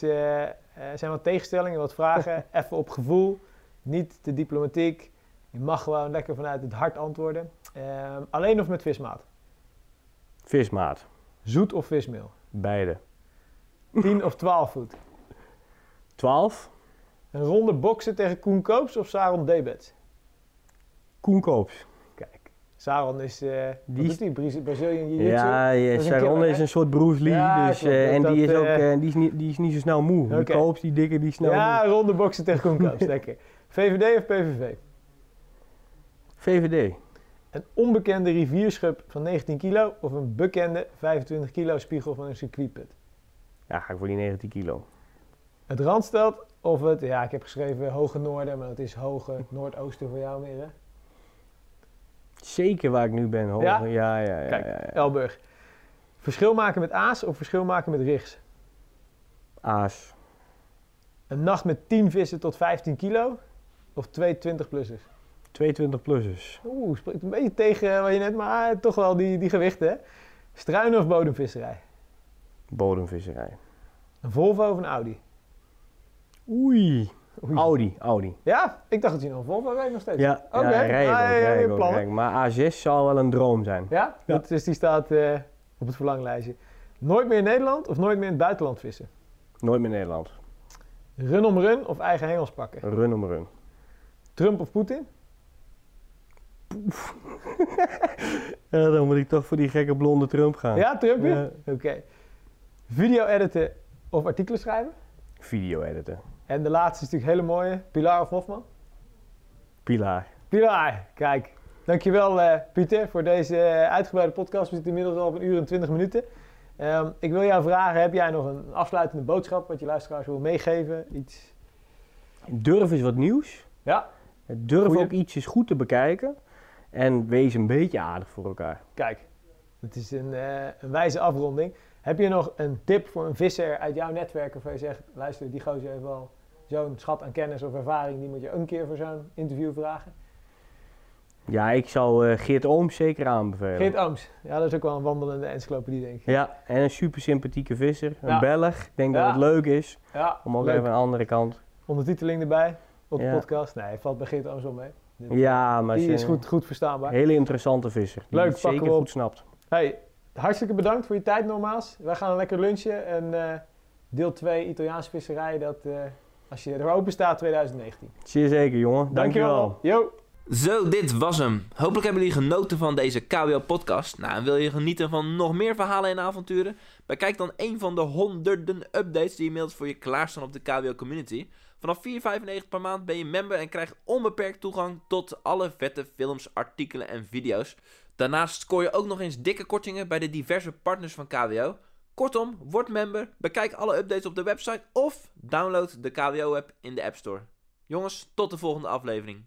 zijn wat tegenstellingen, wat vragen. Even op gevoel, niet te diplomatiek. Je mag gewoon lekker vanuit het hart antwoorden. Ehm, alleen of met vismaat? Vismaat, Zoet of vismeel? beide. 10 of 12 voet? 12, Een ronde boksen tegen Koen Koops of Saron Debets? Koen Koops. Kijk. Saron is, eh Die is die Braz- Brazilian Jiu-Jitsu. Ja, ja is een Sharon killer, is een soort Bruce Lee. Ja, dus, eh, dat- en die dat, is ook eh, eh, die is niet, die is niet zo snel moe. Oké. Die Koops, die dikke, die snel ja, moe. ronde boksen tegen Koen Koops, lekker. VVD of PVV? VVD. Een onbekende rivierschub van 19 kilo of een bekende 25 kilo spiegel van een circuitput? Ja, ga ik voor die 19 kilo. Het Randstad of het, ja, ik heb geschreven Hoge Noorden, maar het is Hoge Noordoosten voor jou meer, hè? Zeker waar ik nu ben. Hoor. Ja? Ja, ja, ja. ja, Kijk, ja, Elburg. Verschil maken met aas of verschil maken met rigs? Aas. Een nacht met 10 vissen tot 15 kilo of twee 20-plussers? 22-plussers. Oeh, spreekt een beetje tegen wat je net, maar toch wel die, die gewichten? Struinen of bodemvisserij? Bodemvisserij. Een Volvo of een Audi? Oei. Oei. Audi, Audi. Ja, ik dacht dat je nog een Volvo reed nog steeds. Ja, Oké, ja rij ik ah, ook, ja, ja, rij je ik ook, plannen. rij ik. Maar A6 zou wel een droom zijn. Ja? Ja. Dat, dus die staat eh, op het verlanglijstje. Nooit meer in Nederland of nooit meer in het buitenland vissen? Nooit meer Nederland. Run om run of eigen hengels pakken? Run om run. Trump of Poetin? Ja, dan moet ik toch voor die gekke blonde Trump gaan. Ja, Trumpje? Ja. Oké. Video editen of artikelen schrijven? Video editen. En de laatste is natuurlijk hele mooie. Pilar of Hofman? Pilaar. Pilar, kijk. Dankjewel eh Pieter voor deze eh, uitgebreide podcast. We zitten inmiddels al op een uur en twintig minuten. Ehm, ik wil jou vragen, heb jij nog een afsluitende boodschap wat je luisteraars wil meegeven? Iets? Durf eens wat nieuws. Ja, Durf Goeie. ook iets eens goed te bekijken. En wees een beetje aardig voor elkaar. kijk. Het is een, eh, een wijze afronding. Heb je nog een tip voor een visser uit jouw netwerk waarvan je zegt, luister, die gozer heeft wel zo'n schat aan kennis of ervaring, die moet je een keer voor zo'n interview vragen? Ja, ik zou eh, Geert Ooms zeker aanbevelen. Geert Ooms. Ja, dat is ook wel een wandelende encyclopedie, denk ik. Ja, en een super sympathieke visser. Een Ja. Belg. Ik denk Ja. dat het leuk is. Ja, Om ook leuk. even een andere kant. Ondertiteling erbij op de podcast. Nee, valt bij Geert Ooms wel mee. Dit- Ja, maar die is goed, goed verstaanbaar. Hele interessante visser. Die Leuk, pakken zeker we op. goed snapt. Hey, hartstikke bedankt voor je tijd nogmaals. Wij gaan lekker lunchen en eh, deel 2 Italiaanse visserij, dat eh, als je er open staat 2019. Zeer zeker, jongen. Dankjewel. Yo. Zo, dit was hem. Hopelijk hebben jullie genoten van deze KWO-podcast. Nou, en wil je genieten van nog meer verhalen en avonturen? Bekijk dan een van de honderden updates die inmiddels voor je klaarstaan op de KWO-community. Vanaf 4,95 per maand ben je member en krijgt onbeperkt toegang tot alle vette films, artikelen en video's. Daarnaast scoor je ook nog eens dikke kortingen bij de diverse partners van KWO. Kortom, word member, bekijk alle updates op de website of download de KWO-app in de App Store. Jongens, tot de volgende aflevering.